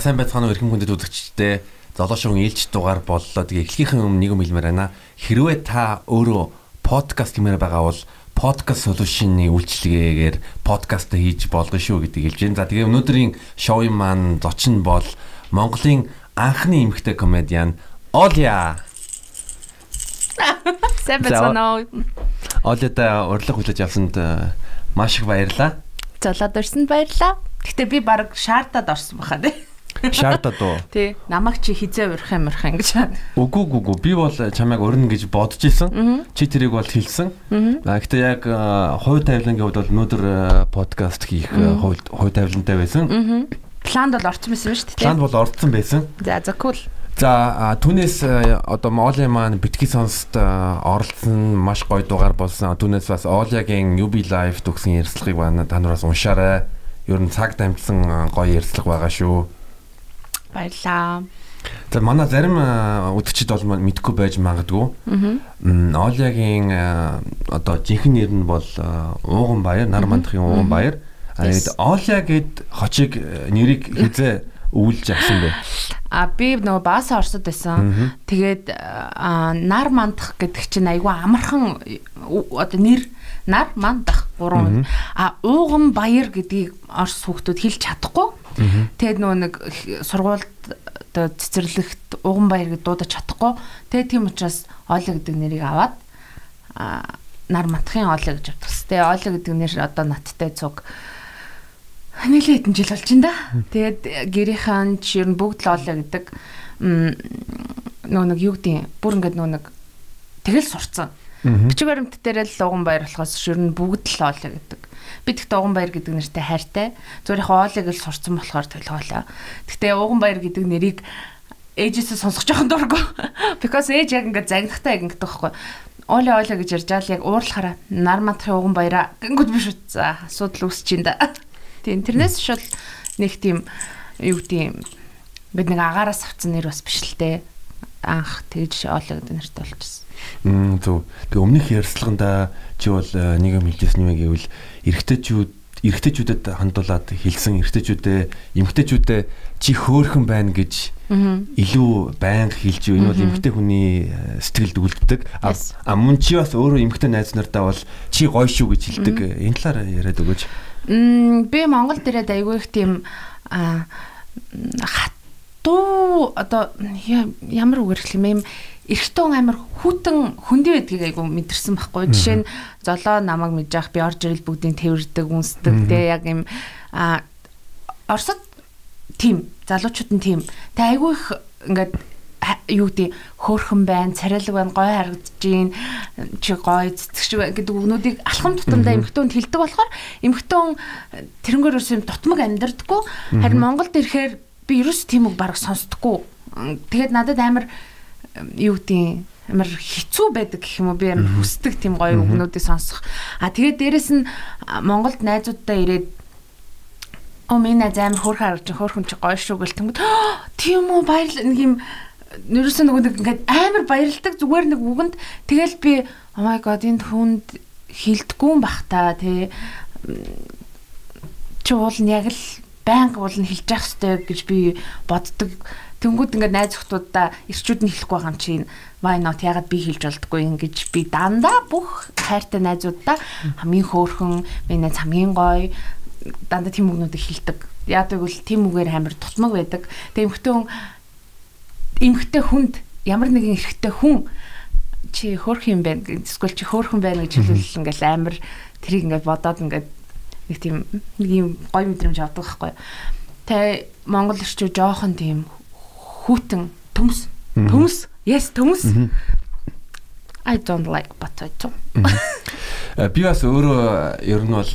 За сайн байцгаана уу эрхэм хүндэт үзэгчдээ золоошин ээлж дугаар боллоо. Тэгээ эхлэхийн өмнө нэг юм хэлмээр байна. Хэрвээ та өөрөө подкаст гэмээр байгаа бол подкаст солиушны үйлчлэгээр подкаст хийж болгоно шүү гэдгийг хэлж байна. За тэгээ өнөөдрийн шоуын маань зочин бол Монголын анхны эмэгтэй комедиан Оля. Сайн байна уу? Оляда урилга хүлээж авсанд э, маш их баярлалаа. Золоод ирсэнд баярлалаа. Гэтэ би баг шаардаад орсон баха тий. Шаардаад уу? Тий. Намайг чи хизээ урих юм урих ингэж. Үгүй үгүй үгүй. Би бол чамайг урина гэж бодож исэн. Чи тэрийг бол хэлсэн. А гэтээ яг хувь тавилангийн хувьд бол өнөөдөр подкаст хийх хувь тавилантай байсан. Планд бол орсон байсан шүү дээ. Планд бол орсон байсан. За за cool. За түүнээс одоо Моли маань битгий сонсд оролцсон маш гоё дугаар болсон. Түүнээс бас Олиагийн UB Live төгсөн ярилцлагыг та нараас уншаарай. Ер нь цаг дамжсан гоё ярилцлага байгаа шүү. Баярлаа. За манай зарим үдчид бол мэдгүй байж магадгүй. Олиагийн одоо жинхэнэ нэр нь бол Ууган Баяр, Нар мандахын Ууган Баяр. Аа Олиа гэд хочиг нэрийг хизээ үүлж авсан бэ. А би нөгөө баасаа орсод байсан. Тэгээд нар мандах гэдэг чинь айгүй амархан одоо нэр нар мандах гурван. А ууган баяр гэдгийг орс хүүхдүүд хэлж чадахгүй. Тэгээд нөгөө нэг сургуульд оо цэцэрлэгт уган баяр гэж дуудаж чадахгүй. Тэгээд тийм учраас Оли гэдэг нэрийг аваад нар матхын Оли гэж авчихсан. Тэгээд Оли гэдэг нэр одоо надтай цуг нэлээд хэдэн жил болж байна да. Тэгээд гэрийнхэн ч ер нь бүгд л Оли гэдэг нөгөө нэг юу гэдэг бүр ингээд нөгөө нэг тэгэл сурцсан. Бичиг баримт дээр л уган баяр болохоос ер нь бүгд л Оли гэдэг Би тэгтээ Уган баяр гэдэг нэртэй хайртай. Зүгээр яг оолыг л сурцсан болохоор төлөөлөө. Тэгтээ Уган баяр гэдэг нэрийг ээжээсээ сонсох жоохон дурггүй. Because ээж яг ингээд загнахтай яг ингээд байхгүй. Ооле ооле гэж ярьж аа л яг уурлахаараа нар мантрын уган баяраа гингүүд биш үү. За асуудал үүсэж да. Тийм тэрнээс шууд нэг тийм юу гэдэг бид нэг агаараас авцсан нэр бас биш л дээ. Анх тэгж ооле гэдэг нэртэй болчихсон. Мм зөв. Тэг өмнөх ярьцлаганда чи бол э, нэг юм хэлжсэн юм гэвэл эрэгтэйчүүд эрэгтэйчүүдэд хандуулаад хэлсэн эрэгтэйчүүдээ эмэгтэйчүүдээ чи хөөхөн байна гэж илүү байнга хэлж юу энэ бол эмэгтэй хүний э, сэтгэлд үлддэг. А мөн чи бас өөрөө эмэгтэй найз нартаа бол чи гоё шүү гэж хэлдэг. Энэ талаар яриад өгөөч. Би Монгол дээрээ айгүй их тийм хатуу одоо ямар үгээр хэлэх юм эрэгтэн амир хүүтэн хөндөй байдгийг айгу мэдэрсэн байхгүй. Жишээ нь золоо намайг мэдж явах би орж ирэл бүгдийг тэрвэрдэг, үнсдэг те яг юм а Оросд тийм залуучууд нь тийм. Тэ айгу их ингээд юу гэдэг хөөхөн байна, царайлаг байна, гой харагдаж гин чи гой цэцгч гэдэг үгнүүдийг алхам тутамдаа эмхтөнд хилдэг болохоор эмхтөн тэрнгөр ерөөс юм дутмаг амьдрдаггүй. Харин Монголд ирэхээр би ерөөс тийм үг бараг сонсдоггүй. Тэгээд надад амар юу гэдэг амар хэцүү байдаг гэх юм уу? Би амар хүсдэг тийм гоё үгнүүдийг сонсох. А тэгээд дээрэс нь Монголд найзуудтай ирээд Оо минь найз амар хөөрхөн харагч хөөрхөн чи гоё шүү гэл тэнгүүд тийм үү баярлал нэг юм нэрсэн нөгөө нэг ингээд амар баярлдаг зүгээр нэг үгэнд тэгэл би oh my god энэ хүнд хилдэггүй бах та тий чи уул нь яг л байнга уул нь хилж явах хэрэгтэй гэж би боддог Тэнгүүд ингээд найз охтуудаа ирчүүд нь хэлэхгүй байгаа юм чинь why not ягаад би хэлж болдгоо ингэж би дандаа бүх хайртай найзуудаа хамгийн хөөрхөн миний найз хамгийн гоё дандаа тийм үгнүүдийг хэлдэг. Яадаг бол тийм үгээр амар тутмаг байдаг. Тэгээ эмхтэн эмхтэй хүнд ямар нэгэн эрэгтэй хүн чи хөөрх юм байна эсвэл чи хөөрхөн байна гэж хэлвэл ингээл амар тэрийг ингээд бодоод ингээд нэг тийм нэг юм гоё мэдрэмж авдаг байхгүй. Тэ Монгол ирчүү жоохон тийм хүүтэн төмс төмс yes төмс I don't like potato. Би бас өөрөө ер нь бол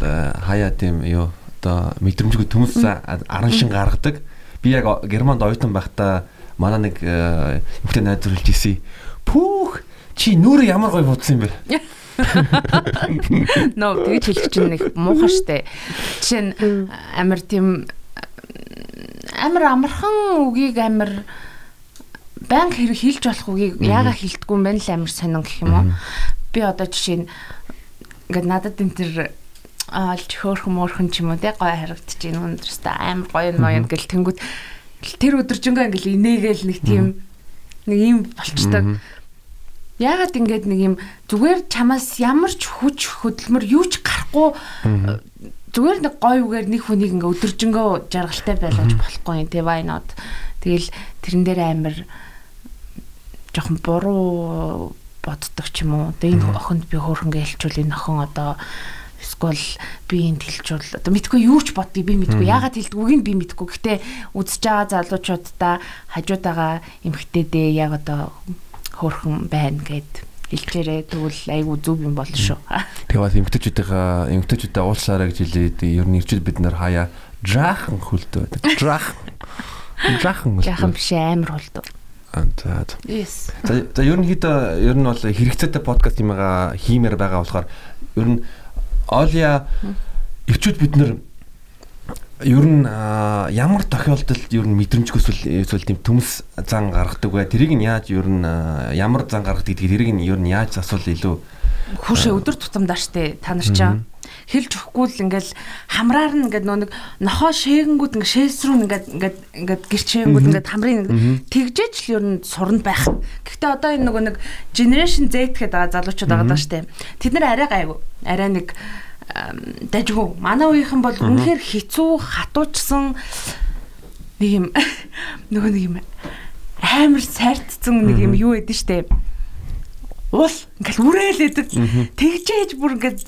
хаяа тийм юу одоо мэдрэмжгүй төмс араншин гаргадаг. Би яг Германд оюутан байхдаа манай нэг эмэгтэй найз зөвлөж ирсэн. Пүүх! Чи нүрэ ямар гоё будсан юм бэ? Нөө тэгж хэлэх чинь нэг муухай штэ. Жишээ нь амар тийм амар амархан үгийг амар банк хэрэг хилж болох үгийг яагаад хилдэггүй юм бэ л амар сонин гэх юм уу. Би одоо жишээ нь ингээд надад энэ төр аалж хөөхөн мөөрхөн ч юм уу те гой харагдаж байна өнөөдрөөс амар гоё ноён гэл тэнгүүд тэр өдөржингөө ингээл инээгээл нэг тийм нэг юм болчдаг. Яагаад ингээд нэг юм зүгээр чамаас ямар ч хүч хөдөлмөр юу ч гарахгүй зүгээр нэг гой үгээр нэг хүнийг ингээ өдөржингөө жаргалтай байлгаж болохгүй. Юм тий why not. Тэгэл тэрэн дээр амар жоохон буруу боддог ч юм уу. Тэгээ энэ охинд би хөөрхөнгө хэлчүүл энэ охин одоо эсвэл би энд хэлжүүл одоо мэдгүй юу ч бодгийг би мэдгүй. Яагаад хэлдэггүйг нь би мэдгүй. Гэтэ үзэж байгаа залуучуудаа хажуудаага эмхтэдээ яг одоо хөөрхөн байна гэд хэлчээрээ тэгвэл айгүй зүв юм болно шүү. Тэгээ бас эмгтээчүүдийн эмгтээчүүдэд уулзаарай гэж хэлээд ер нь ирчүүд бид нар хаяа жаахан хөлтөө байдаг. Жаахан. Жаахан. Жаахан биш амар хөлтөө. За. Yes. За за ерөнхийдөө ер нь бол хэрэгцээтэй подкаст юмгаа хиймээр байгаа болохоор ер нь Оlia ирчүүд бид нар ер нь ямар тохиолдолд ер нь мэдрэмжгүй эсвэл эсвэл тийм төмс зан гаргадаг вэ? Тэрийг нь яаж ер нь ямар зан гаргадаг гэдгийг тэрийг нь ер нь яаж асуул илүү Хүүшээ өдөр тутамдаа штэ та нар чаа. Хэлж өгөхгүй л ингээл хамраар нь ингээд нөө нэг нохоо шээгэнгүүд ингээд шээс рүү ингээд ингээд ингээд гэрчээнгүүд ингээд хамрын тэгжээч л ер нь сурна байх. Гэхдээ одоо энэ нөгөө нэг generation Z гэдэг залуучууд байгаа даа штэ. Тэд нар арай гайгүй. Арай нэг дажгүй. Манай үеийнхэн бол үнэхээр хэцүү хатуучсан нэг юм нөгөө нэг юм амар сайтцсан нэг юм юу байдэн штэ. Уул ингээл үрээлэдэг. Тэгжээж бүр ингээд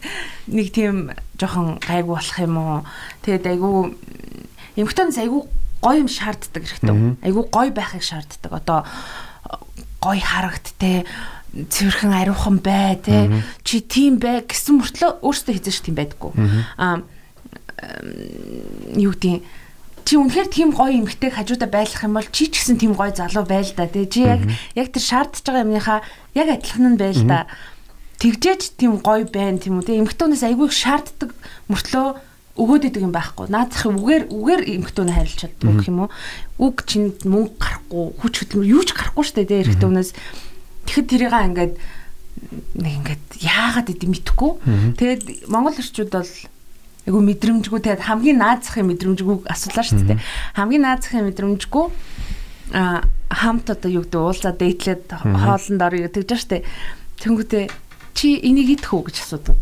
нэг тийм жоохон гайгүй болох юм уу. Тэгээд айгүй эмхтэнс айгүй гоё юм шаарддаг хэрэгтэй. Айгүй гоё байхыг шаарддаг. Одоо гоё харагдтээ цэвэрхэн ариухан бай те. Чи тийм бай гэсэн мөртлөө өөртөө хийж тийм байдаггүй аа юу гэдэг чи үнэхээр тийм гоё эмгтэй хажуудаа байлах юм бол чи ч гэсэн тийм гоё залуу байл да те. Чи яг яг тэр шаардж байгаа юмныхаа яг адилхан нь байл да. Тэгжээч тийм гоё байна тийм үү те. Эмгтүүнээс айгүй шаарддаг мөртлөө өгөөд идэг юм байхгүй. Наадахын үгээр үгээр эмхтүүнээ харилж чаддаг гэх юм уу? Үг чинь мөнгө гарахгүй, хүч хөдөлмөр юу ч гарахгүй штэ тэ эрэгтэй хүнээс Тэгэхэд тэрийгээ ингээд нэг ингээд яагаад гэдэг мэдэхгүй. Тэгээд монгол орчууд бол айгу мэдрэмжгүй тэгээд хамгийн наазахын мэдрэмжгүй асуулаа шүү дээ. Хамгийн наазахын мэдрэмжгүй а хамт одоо юу гэдэг уулзаа дээтлээд хоолнд орё тэгж штэ. Тэнгүүтээ чи энийг идэх үү гэж асуудаг.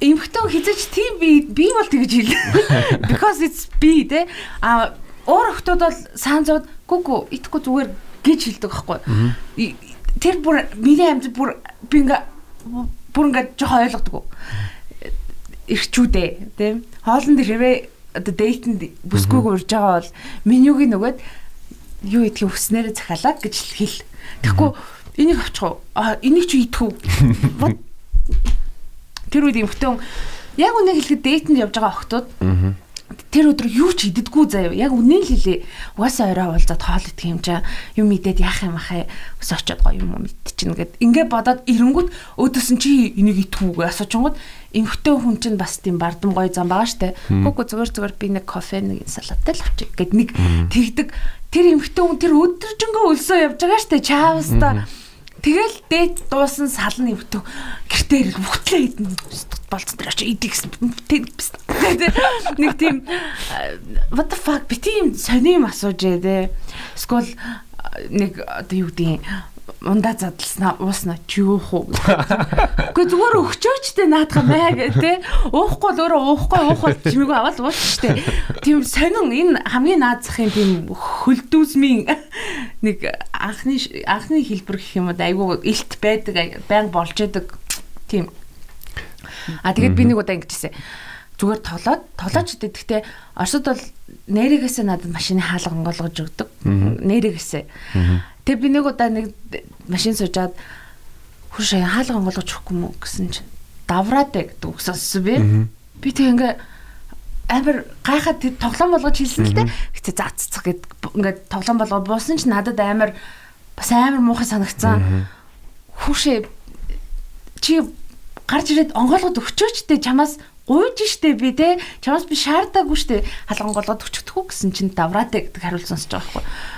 Эмхтэн хизэж тийм би би бол тэгж хэл. Because it's be те. А өөр хүмүүс бол саанзууд гүгү идэхгүй зүгээр гэж хэлдэг байхгүй. Тэр бүр миний амьд бүр би ингээ бүр ингээ жоохон ойлгодог. Ирчүүдээ тийм хоолнд хэрвээ одоо дейтэнд бүсгүйг урж байгаа бол менюг нөгөөд юу идэх хүснээрээ захиалаа гэж хэл. Тэгэхгүй энийг авчих уу? А энийг чи идэх үү? Тэр үед эмхтэн яг үнийг хэлэхэд дейтэнд явж байгаа охтууд тэр өдөр юу ч иддэггүй заяа. Яг үнэн л хэлээ. Угаасаа орой уулзаад хоол идэх юм чаа. Юм идээд яах юм ахаа. Ус очиод гоё юм мэдчихнэ гэд. Ингээ бодоод ирэнгүүт өөдөөс нь чи энийг идэхгүйгээ асуучингууд эмхтэй хүн чинь бас тийм бардам гоё зам байгаа штэ. Гүгү зүгээр зүгээр би нэг кофе нэг салаттай л авчих гэд нэг тэгдэг. Тэр эмхтэй хүн тэр өдөржингөө өлсөө явж байгаа штэ. Чаавста Тэгэл дээд дуусан салны өвтө гэртээ ирэл бүхтлээ идэн. Болцсон тэр очи идэх гэсэн. Нэг тийм what the fuck? Би тийм сони юм асууж ээ те. Эсвэл нэг одоо юу гэдэг ундаа задлснаа ууснаа чи уух уу. Гэхдээ зүгээр өгчөөч те наадах мэ гэ те. Уухгүй л өөрөө уухгүй уухал чимээгүй аваад ууч те. Тийм сонин энэ хамгийн наадахын тийм хөлдүүсмийн нэг анхны анхны хэлбэр гэх юм уу айгүй илт байдаг байнг болж идэг. Тийм. А тэгээд би нэг удаа ингэжсэн зүгээр тоглоод тоглооч гэдэг. Гэхдээ Оросд бол нэрээгээсээ надад машины хаалга онгоолгож өгдөг. Нэрээгээсээ. Тэгээ би нэг удаа нэг машин суужаад хурш хаалга онгоолгож өгөхгүй мүү гэсэн чинь давраад ээ гэдэг үг сонссон би. Би тэг ингээ амар гайхаад тоглоом болгож хэлсэн л дээ. Гэтэ зааццах гэд ингээд тоглоом болгоо буусан ч надад амар бас амар муухай санагцсан. Хүүшээ чи гарч ирээд онгоолгод өгчөөч те. Чамаас гуйж штэ би те. Чамаас би шаардаагүй штэ. Халган голгод өчтдөггүй гэсэн чинь давраатай гэдэг хариулт сонсож байгаа байхгүй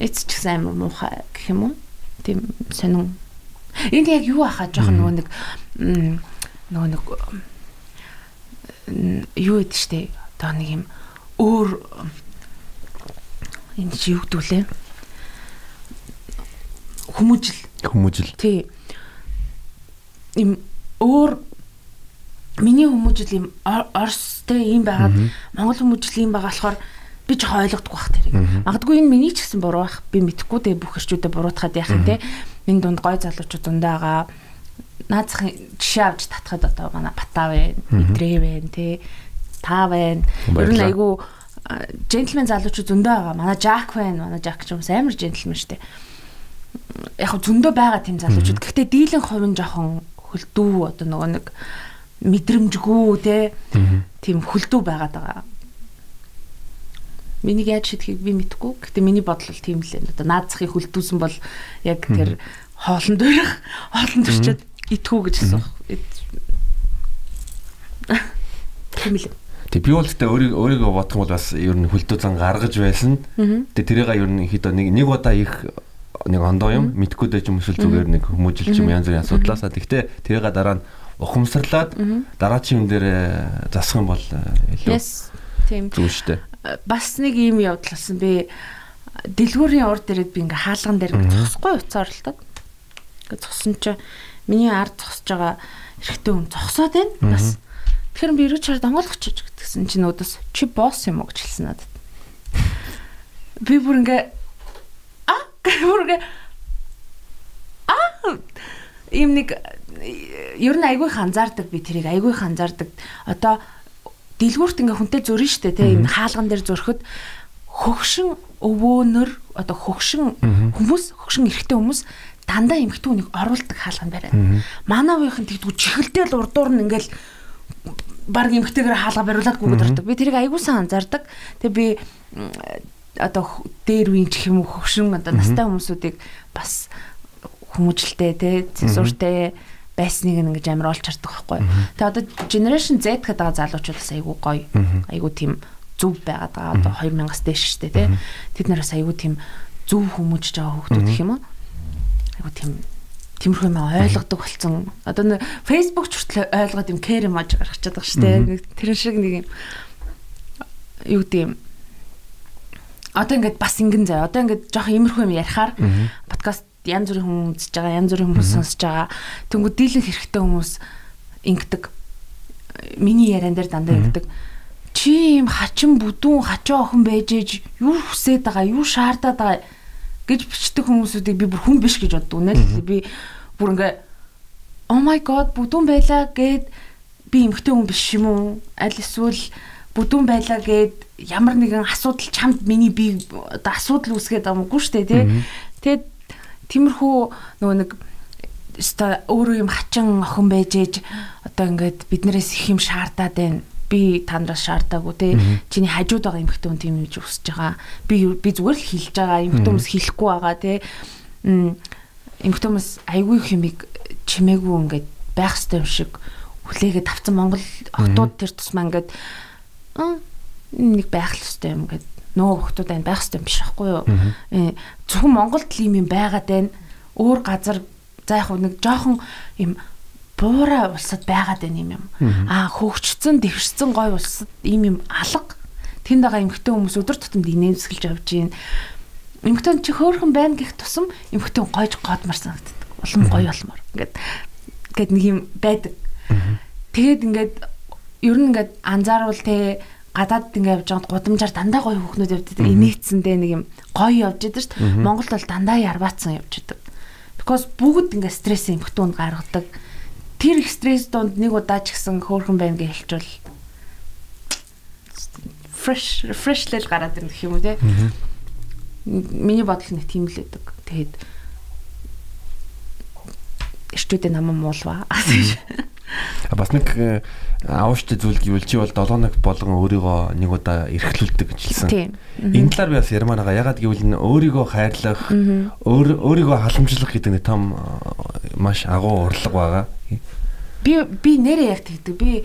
эц ч гэсэн амар муухай гэх юм уу? Тийм сонин. Энд яг юу ахаа жоохон нөгөө нэг нөгөө нэг юу гэдэг штэ одоо нэг юм өөр энэ чи юу гэдүүлээ? Хүмүүжил. Хүмүүжил. Тий. Им өөр миний хүмүүжил юм Орос те ийм байгаад Монгол хүмүүжил ийм байгаа болохоор би ч ойлгохгүй бах тэрийг. Магадгүй энэ миний ч гэсэн буруу бах. Би мэдхгүй те бүх эрчүүдээ буруутахад яах юм те. Миний дунд гой залуучууд дундаагаа наацхан жишээ авч татхад одоо манай батаа вэ, мэдрээ вэ те. Та вэ. Ер нь айгүй джентльмен залуучууд зөндөө байгаа. Манай Жак байна. Манай Жак ч юм амар джентльмен штэ. Яг зөндөө байгаа тийм залуучууд. Гэхдээ дийлэн хувийн жоохон хөлдөө одоо нөгөө нэг мэдрэмжгүй те тийм хөлдөө байгаад байгаа. Миний яаж шийдэхийг би мэдэхгүй. Гэхдээ миний бодол бол тийм л энэ. Одоо наацхыг хөлдөөсөн бол яг тэр хоолн дөрөх хоолн дөрчөөд итгүү гэж хэлсэн. Тийм л. Тэг би бол тэ өөрийгөө өөрийгөө бодох юм бол бас ер нь хөлдөө зан гаргаж байсан. Тэг тэрийг ер нь хэд нэг нэг удаа их нэг ондоо юм мэдхгүй дэж юм эсвэл зүгээр нэг хүмүүжилч юм янз бүрийн асуудлаасаа. Тэгтээ тэрийг дараа нь ухамсарлаад дараачийн юм дээр засах юм бол илүү тийм зүг штэ бас нэг юм явдал болсон би дэлгүүрийн урд дээрээ би ингээ хаалган дээр зогсохгүй уцаар л таг. Ингээ зогсон чи миний ард зогсож байгаа эрэгтэй хүн зогсоод байна. Бас тэгэхээр би эргэж хараад онгойлгоч гэсэн чинь өөдөөс чи босс юм уу гэж хэлсэн надад. Би бүр ингээ а бүр ингээ а ийм нэг ер нь айгүй ханзаардаг би тэрийг айгүй ханзаардаг. Одоо дэлгүүрт ингээ хүнтэй зөрөн штэ те энэ хаалган дээр зөрөхөд хөгшин өвөөнөр одоо хөгшин хүмүүс хөгшин эрэгтэй хүмүүс дандаа эмхтэн үнийг оруулдаг хаалган барай. Манай үеийнхэн тэгдгүү чихэлдэл урдуур нь ингээл баг эмхтэйгээр хаалга бариулаад гүгэд ордог. Би тэрийг аягуулсан анзаардаг. Тэгээ би одоо дээр үеийн чих юм уу хөгшин одоо настай хүмүүсүүдийг бас хүмүүжлтэй те цензуртэй байсныг ингэж амар олж хардаг байхгүй. Тэгээ одоо generation Z гэдэг байгаа залуучууд бас айгүй гоё. Айгүй тийм зөв байгаад байгаа. Одоо 2000-аас дээш штэ тий. Тэд нараас айгүй тийм зөв хүмүүжж байгаа хүмүүс гэх юм уу? Айгүй тийм тиймэрхүү юм ойлгодог болсон. Одоо нэг Facebook ч хүртэл ойлгоод юм кэр юм аж гаргаж чаддаг штэ. Тэр шиг нэг юм юу гэдэг юм одоо ингээд бас ингэн заяа. Одоо ингээд жоох иймэрхүү юм ярихаар подкаст янз бүрийн хүмүүс үзэж байгаа, янз бүрийн хүмүүс сонсож байгаа. Тэнгүү дийлэн хэрэгтэй хүмүүс ингэдэг. Миний яриан дээр дандаа ингэдэг. Чи юм хачин бүдүүн хачаа охин байж ээж юу хүсээд байгаа, юу шаардаад байгаа гэж бичдэг хүмүүсүүдийг би бүр хүн биш гэж боддог. Үнэ л би бүр ингээ Oh my god бүдүүн байлаа гэд би эмгтэй хүн биш юм уу? Аль эсвэл бүдүүн байлаа гэд ямар нэгэн асуудал чамд миний би одоо асуудал үүсгээд байгаа юмгүй шүү дээ тий. Тэгээд Тиймэрхүү нөгөө нэг өста өөрөө юм хачин охин байж ээж одоо ингээд биднээс их юм шаардаад байна. Би танаас шаардаагүй те. Чиний хажууд байгаа эмэгтэй хүн тийм юм үсэж байгаа. Би би зүгээр л хэлж байгаа. Эмэгтэй хүмүүс хэлэхгүй байгаа те. Эмэгтэй хүмүүс айгүй их юмыг чимээгүй ингээд байх ёстой юм шиг хүлээгээд авсан Монгол охтууд тэр тусмаа ингээд нэг байх л ёстой юм ингээд нөгөө хүмүүс байна байх хэрэгтэй биш байхгүй юу? Э зөвхөн Монголд л юм байгаад байна. Өөр газар за яг нэг жоохон юм буура улсад байгаад байна юм юм. Аа хөгжцөн, дэвшсэн гой улсад ийм юм алга. Тэнд байгаа эмгтэн хүмүүс өдөр тутамд инээмсгэлж явж байна. Эмгтэн чи хөөхөн байна гэх тусам эмгтэн гойж годмар санагддаг. Улам гоё болмоор. Ингээд ингээд нэг юм байдаг. Тэгээд ингээд ер нь ингээд анзааруул те гадаад ингээ явж байгаад гудамжаар дандаа гоё хүүхнүүд явдаг. Инээцсэндээ нэг юм гоё явж идэг шүү дээ. Монголд бол дандаа ярбаацсан явж идэг. Because бүгд ингээ стресс эмхтүүнд гаргадаг. Тэр их стресс донд нэг удаа ч гэсэн хөөрхөн байна гэж хэлчихвэл fresh refreshlэл гараад ирэх юм уу те. Миний бодол нэг тийм л байдаг. Тэгээд эрчүүдээ намайг муулваа. Бас нэг э, авууштай зүйл гэвэл чи бол 7 ног болгон өөрийгөө нэг удаа эрхлүүлдэг гэж хэлсэн. Энэ талаар би бас ярмаар байгаа. Ягаад гэвэл энэ өөрийгөө хайрлах, өөрийгөө халамжлах гэдэг нэг том маш агуу урлаг байгаа. Би би нэрээ яг тэгдэг. Би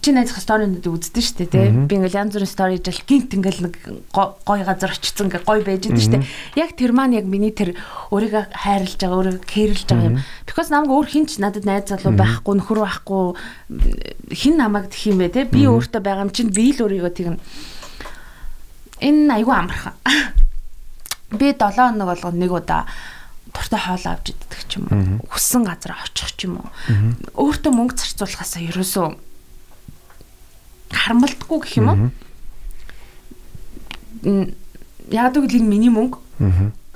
чи найзах сторинууд үздэг шүү дээ тий. Би ингээл янз бүрийн стори жил гинт ингээл нэг гой газар очсон ингээ гой байж идэв шүү дээ. Яг тэр маань яг миний тэр өөрийгөө хайрлаж байгаа, өөрийгөө кэрлж байгаа юм. Because намайг өөр хинч надад найз залуу байхгүй, нөхөр байхгүй хин намайг тэх юм бэ тий. Би өөртөө байгаа юм чинь би л өөрийгөө тэгнэ. энэ айгүй амархан. Би 7 хоног болгоно нэг удаа дуртай хоол авч идэх ч юм уу. Хүссэн газар очих ч юм уу. Өөртөө мөнгө зарцуулахаасаа ерөөсөө харамлдаггүй гэх юм уу? Яг л энэ миний мөнгө.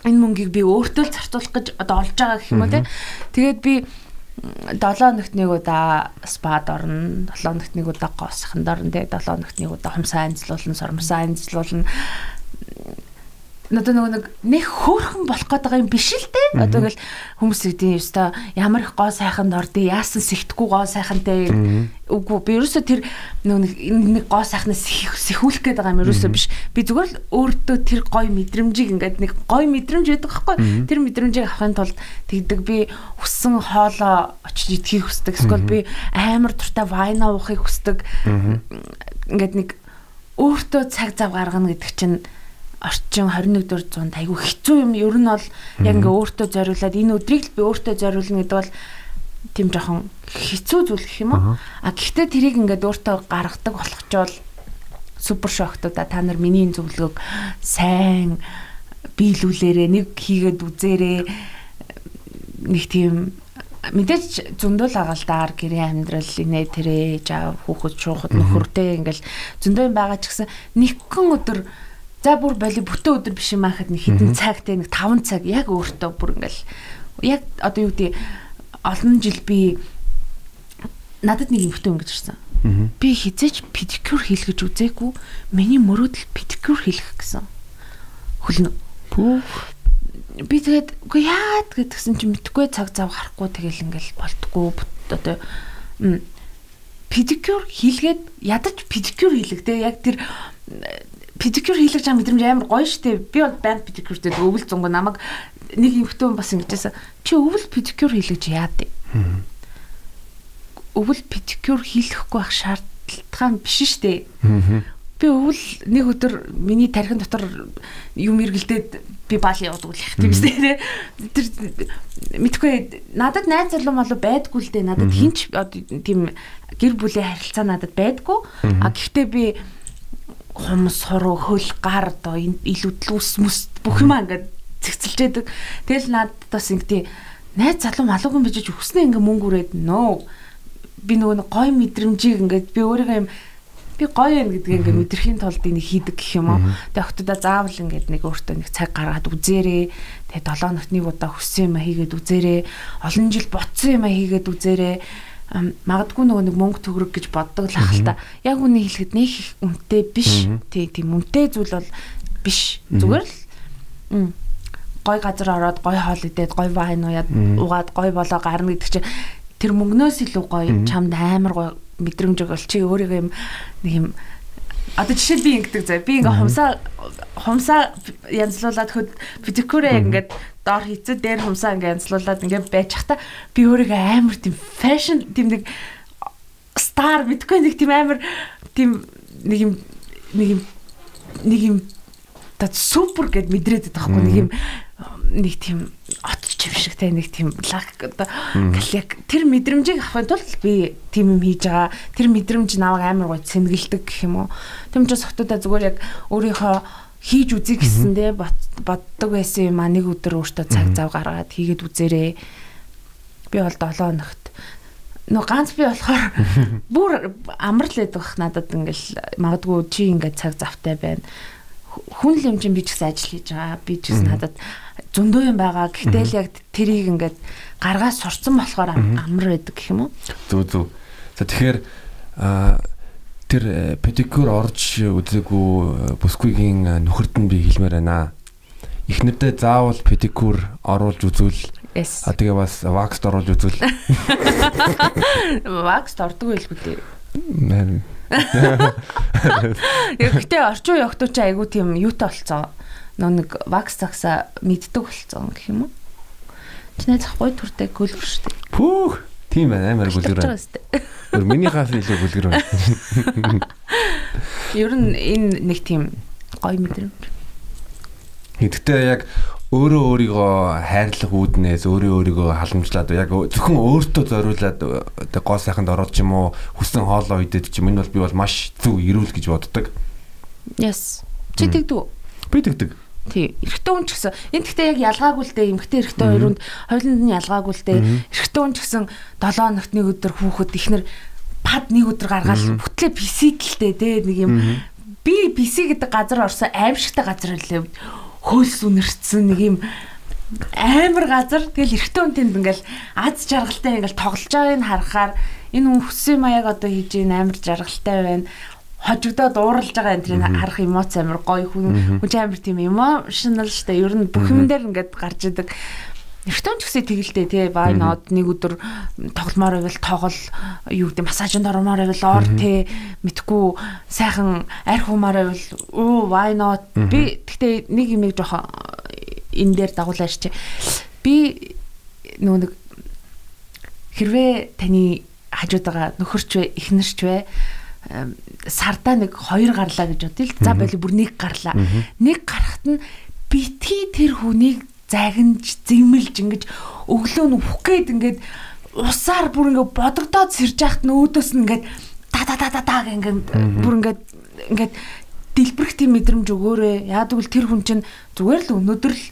Энэ мөнгийг би өөртөө л зарцуулах гэж одоо олж байгаа гэх юм уу те. Тэгээд би 7 хоногт нэг удаа спад орно, 7 хоногт нэг удаа гоосханд орно, тэгээ 7 хоногт нэг удаа хумсаа анзлуулна, сормсаа анзлуулна одоо нөгөө нэг нэг хөөрхөн болох гээд байгаа юм биш л дээ. Одоо ингээл хүмүүс гэдэг юм өстой ямар их гоо сайханд ордё, яасан сэхтгүү гоо сайхантай. Үгүй би ерөөсөө тэр нөгөө нэг гоо сайхнаас сэхүүлэх гээд байгаа юм ерөөсөө биш. Би зүгээр л өөртөө тэр гой мэдрэмжийг ингээд нэг гой мэдрэмж байдаг байхгүй. Тэр мэдрэмжийг авахын тулд тэгдэг би хүссэн хоолоо очиж идэхийг хүсдэг. Эсвэл би амар туртай вайна уухыг хүсдэг. Ингээд нэг өөртөө цаг зав гаргана гэдэг чинь орчин 21-р зуунд айгүй хэцүү юм. Ер нь бол яг ингээ өөртөө зориулаад энэ өдрийг л би өөртөө зориулна гэдэг бол тийм жоохон хэцүү зүйл гэх юм уу? А гэхдээ тэрийг ингээд өөртөө гаргадаг болгочвол супер шоктоо та нар миний зөвлөгөөг сайн биелүүлээрэ нэг хийгээд үзээрэ нэг тийм мэдээж зөндөл агаалдаар гэрээ амьдрал инээ тэрэ жаа хүүхэд шуухад нөхөртэй ингээл зөндөө байгаа ч гэсэн нэгэн өдөр За бүр боли бүтэн өдөр биш юм ахад нэг хэдэн цагтай нэг 5 цаг яг өөртөө бүр ингээл яг одоо юу гэдэг олон жил би надад нэг бүтэн өнгөж ирсэн. Би хизээч педикюр хийлгэж үзээгүй. Миний мөрөөдөл педикюр хийлгэх гэсэн. Хүлнэ. Би тэгээд үгүй яа гэдгсэн чинь мэдгүй цаг зав гарахгүй тэгэл ингээл болтгоо одоо педикюр хийлгээд ядаж педикюр хийлэгдээ яг тэр педикюр хийлгэж байгаа мэдрэмж амар гоё штэ. Би бол банд педикюртэй өвөл зөнгө намайг нэг эмхтэн бас ингэжсэн. Чи өвөл педикюр хийлгэж яад. Өвөл педикюр хийлгэхгүй байх шаардлага биш штэ. Би өвөл нэг өдөр миний тархин дотор юм эргэлдээд би баал явдаг л их тийм үстэй тэр мэдгүй надад найз залуу мал байдгүй л дээ надад хинч тийм гэр бүлийн харилцаа надад байдгүй а гэхдээ би хумс суруу хөл гар одоо илүүдл ус мэс бүх юм ингээд цэгцэлжээдэг. Тэгэл надад бас ингэдэй найз залуу малуугүй бижиж өснө ингээ мөнгө үрээд нөө би нөгөө гой мэдрэмжийг ингээд би өөрийгөө юм би гоё юм гэдгийг ингээ мэдрэхийн тулд энийг хийдэг гэх юм уу. Тэгээ октодоо заавал ингээд нэг өөртөө нэг цаг гаргаад үзээрээ. Тэгээ 7 нот нэг удаа хүссэн юм хийгээд үзээрээ. Олон жил ботсон юм хийгээд үзээрээ магадгүй нөгөө нэг мөнгө төгрөг гэж боддог л ах л та. Яг үний хэлэхэд нэг их үнэтэй биш. Тий, тийм үнэтэй зүйл бол биш. Зүгээр л гой газар ороод гой хоол идээд гой вайн ууяад угаад гой болоо гарна гэдэг чинь тэр мөнгнөөс илүү гой чамд амар гой мэдрэмж өгөл чи өөрийгөө юм нэг юм Одоо жишээл би ингэдэг заа. Би ингээ хумсаа хумсаа янзлуулад хөд педикюрэ ингээд доор хийцээ дээр хумсаа ингээ янзлуулад ингээ байж хата би өөрийгөө амар тийм фэшн тийм нэг стар мэдгүй нэг тийм амар тийм нэг юм нэг юм нэг юм та супер гэд мэдрээд байдаг байхгүй нэг юм нэг тийм отч юм шиг те нэг тийм лаг одоо галек тэр мэдрэмжийг авахын тулд би тийм юм хийж байгаа. Тэр мэдрэмж намайг амар гоё цэмгэлдэг гэх юм уу. Тийм ч хотуудаа зүгээр яг өөрийнхөө хийж үзье гэсэн те боддог байсан юм а. Нэг өдөр өөртөө цаг зав гаргаад хийгээд үзээрэй. Би бол 7 хоногт нөө ганц би болохоор бүр амар л байдаг надад ингээл магадгүй чи ингээд цаг завтай байна. Хүн л юм чинь би ч гэсэн ажил хийж байгаа. Би ч гэсэн надад зөндөө юм байгаа. Гэхдээ л яг тэрийг ингээд гаргаа сурцсан болохоор амар байдаг гэх юм уу? Зүг зүг. За тэгэхээр тэр э, педикюр орж үзээгүй э, бүсгүйгийн э, нөхөрд нь би хэлмээр байна. Эхнэрдээ заавал педикюр оруулж үзвэл А тэгээ бас вакст оруулж үзвэл. Вакст ордог байлгүй дээ. Мэн. Гэхдээ орчин үеийн охтууд ч айгүй тийм юутай болцсон нөө нэг вакс цагсаа мэддэг болцсон гэх юм уу? Чиний захгүй төртэй гөлгөр шүү дээ. Пүүх. Тийм байна амар гөлгөр байна. Өөр миний хаф илүү гөлгөр байна. Ер нь энэ нэг тийм гоё мэдрэмж. Гэхдээ яг өөрөө өөрийгөө хайрлах үүднээс өөрөө өөрийгөө халамжлаад яг зөвхөн өөртөө зориулаад оо гоо сайханд ороод ч юм уу хүссэн хоолоо идээд ч юм энэ бол би бол маш зөв эрүүл гэж боддог. Yes. Чи тэгдэг үү? Би тэгдэг. Тий. Эрэгтэй хүн ч гэсэн энэ гэхдээ яг ялгаагүй л дээ. Эмэгтэй эрэгтэй хоёрынд хоёуланд нь ялгаагүй л дээ. Эрэгтэй хүн ч гэсэн 7 хоногт нэг өдөр хүүхэд ихнэр пад нэг өдөр гаргаад бүтлээ писэдэлтэй дээ нэг юм би PC гэдэг газар орсон аимшигтай газар лээ. Хөөс үнэрсэн нэг юм амар газар тэгэл эрэгтэй хүн тэнд ингээл аз жаргалтай ингээл тоглож байгааг нь харахаар энэ хүн хүссэн маяг одоо хийж ийн амар жаргалтай байна хожигдоод ууралж байгаа энэ тэрийг харах эмоц амар гоё хүн. Хүн амар тийм emotional штэ. Ер нь бүх юм дээр ингээд гарч идэг. Эртөө ч гэсэн тэгэлдээ тий. Бай нод нэг өдөр тогломоор байвал тоглол юу гэдэг массажинд ормоор байвал ор тий. Мэдгүй сайхан арх хумаар байвал оо why not? Би гэхдээ нэг юм жоох энэ дээр дагуулж чи би нөгөө нэг хэрвээ таны хажууд байгаа нөхөрч вэ эхнэрч вэ сардаа нэг хоёр гарлаа гэж бодъё л за байли бүр нэг гарлаа. Нэг гарахт нь битгий тэр хүнийг загинж зэмэлж ингэж өглөө нь үхэх гээд ингээд усаар бүр ингээд бодогдоод сэрж яхад нь өөдөөс нь ингээд та та та та та ингээд бүр ингээд ингээд дэлбэрэх тийм мэдрэмж өгөөрэй. Яа тэгвэл тэр хүн чинь зүгээр л өнөөдөр л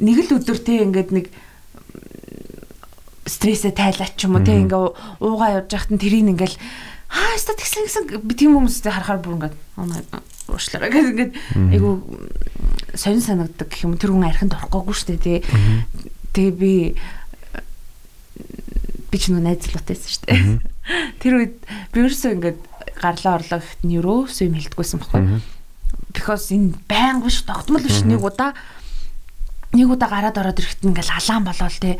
нэг л өдөр те ингээд нэг стрессээ тайлаач юм уу те ингээ уугаа явж байхад нь тэрийг ингээл аа яста тэгсэн гэсэн би тийм хүмүүстэй харахаар бүр ингээд уушлаа гэх ингээд айгу сонин санагддаг гэх юм. Тэр хүн архинд орохгүйгүй шүү дээ тий Тэгээ би би ч нэг найзлуутайсэн шүү дээ тэр үед би ерөөсөө ингээд гарлаа орлоо гэхэд нь ерөөсөө юм хэлдэггүйсэн баггүй because энэ байнг биш тогтмол биш. Нэг удаа нэг удаа гараад ороод ирэхэд ингээл алаан болоод те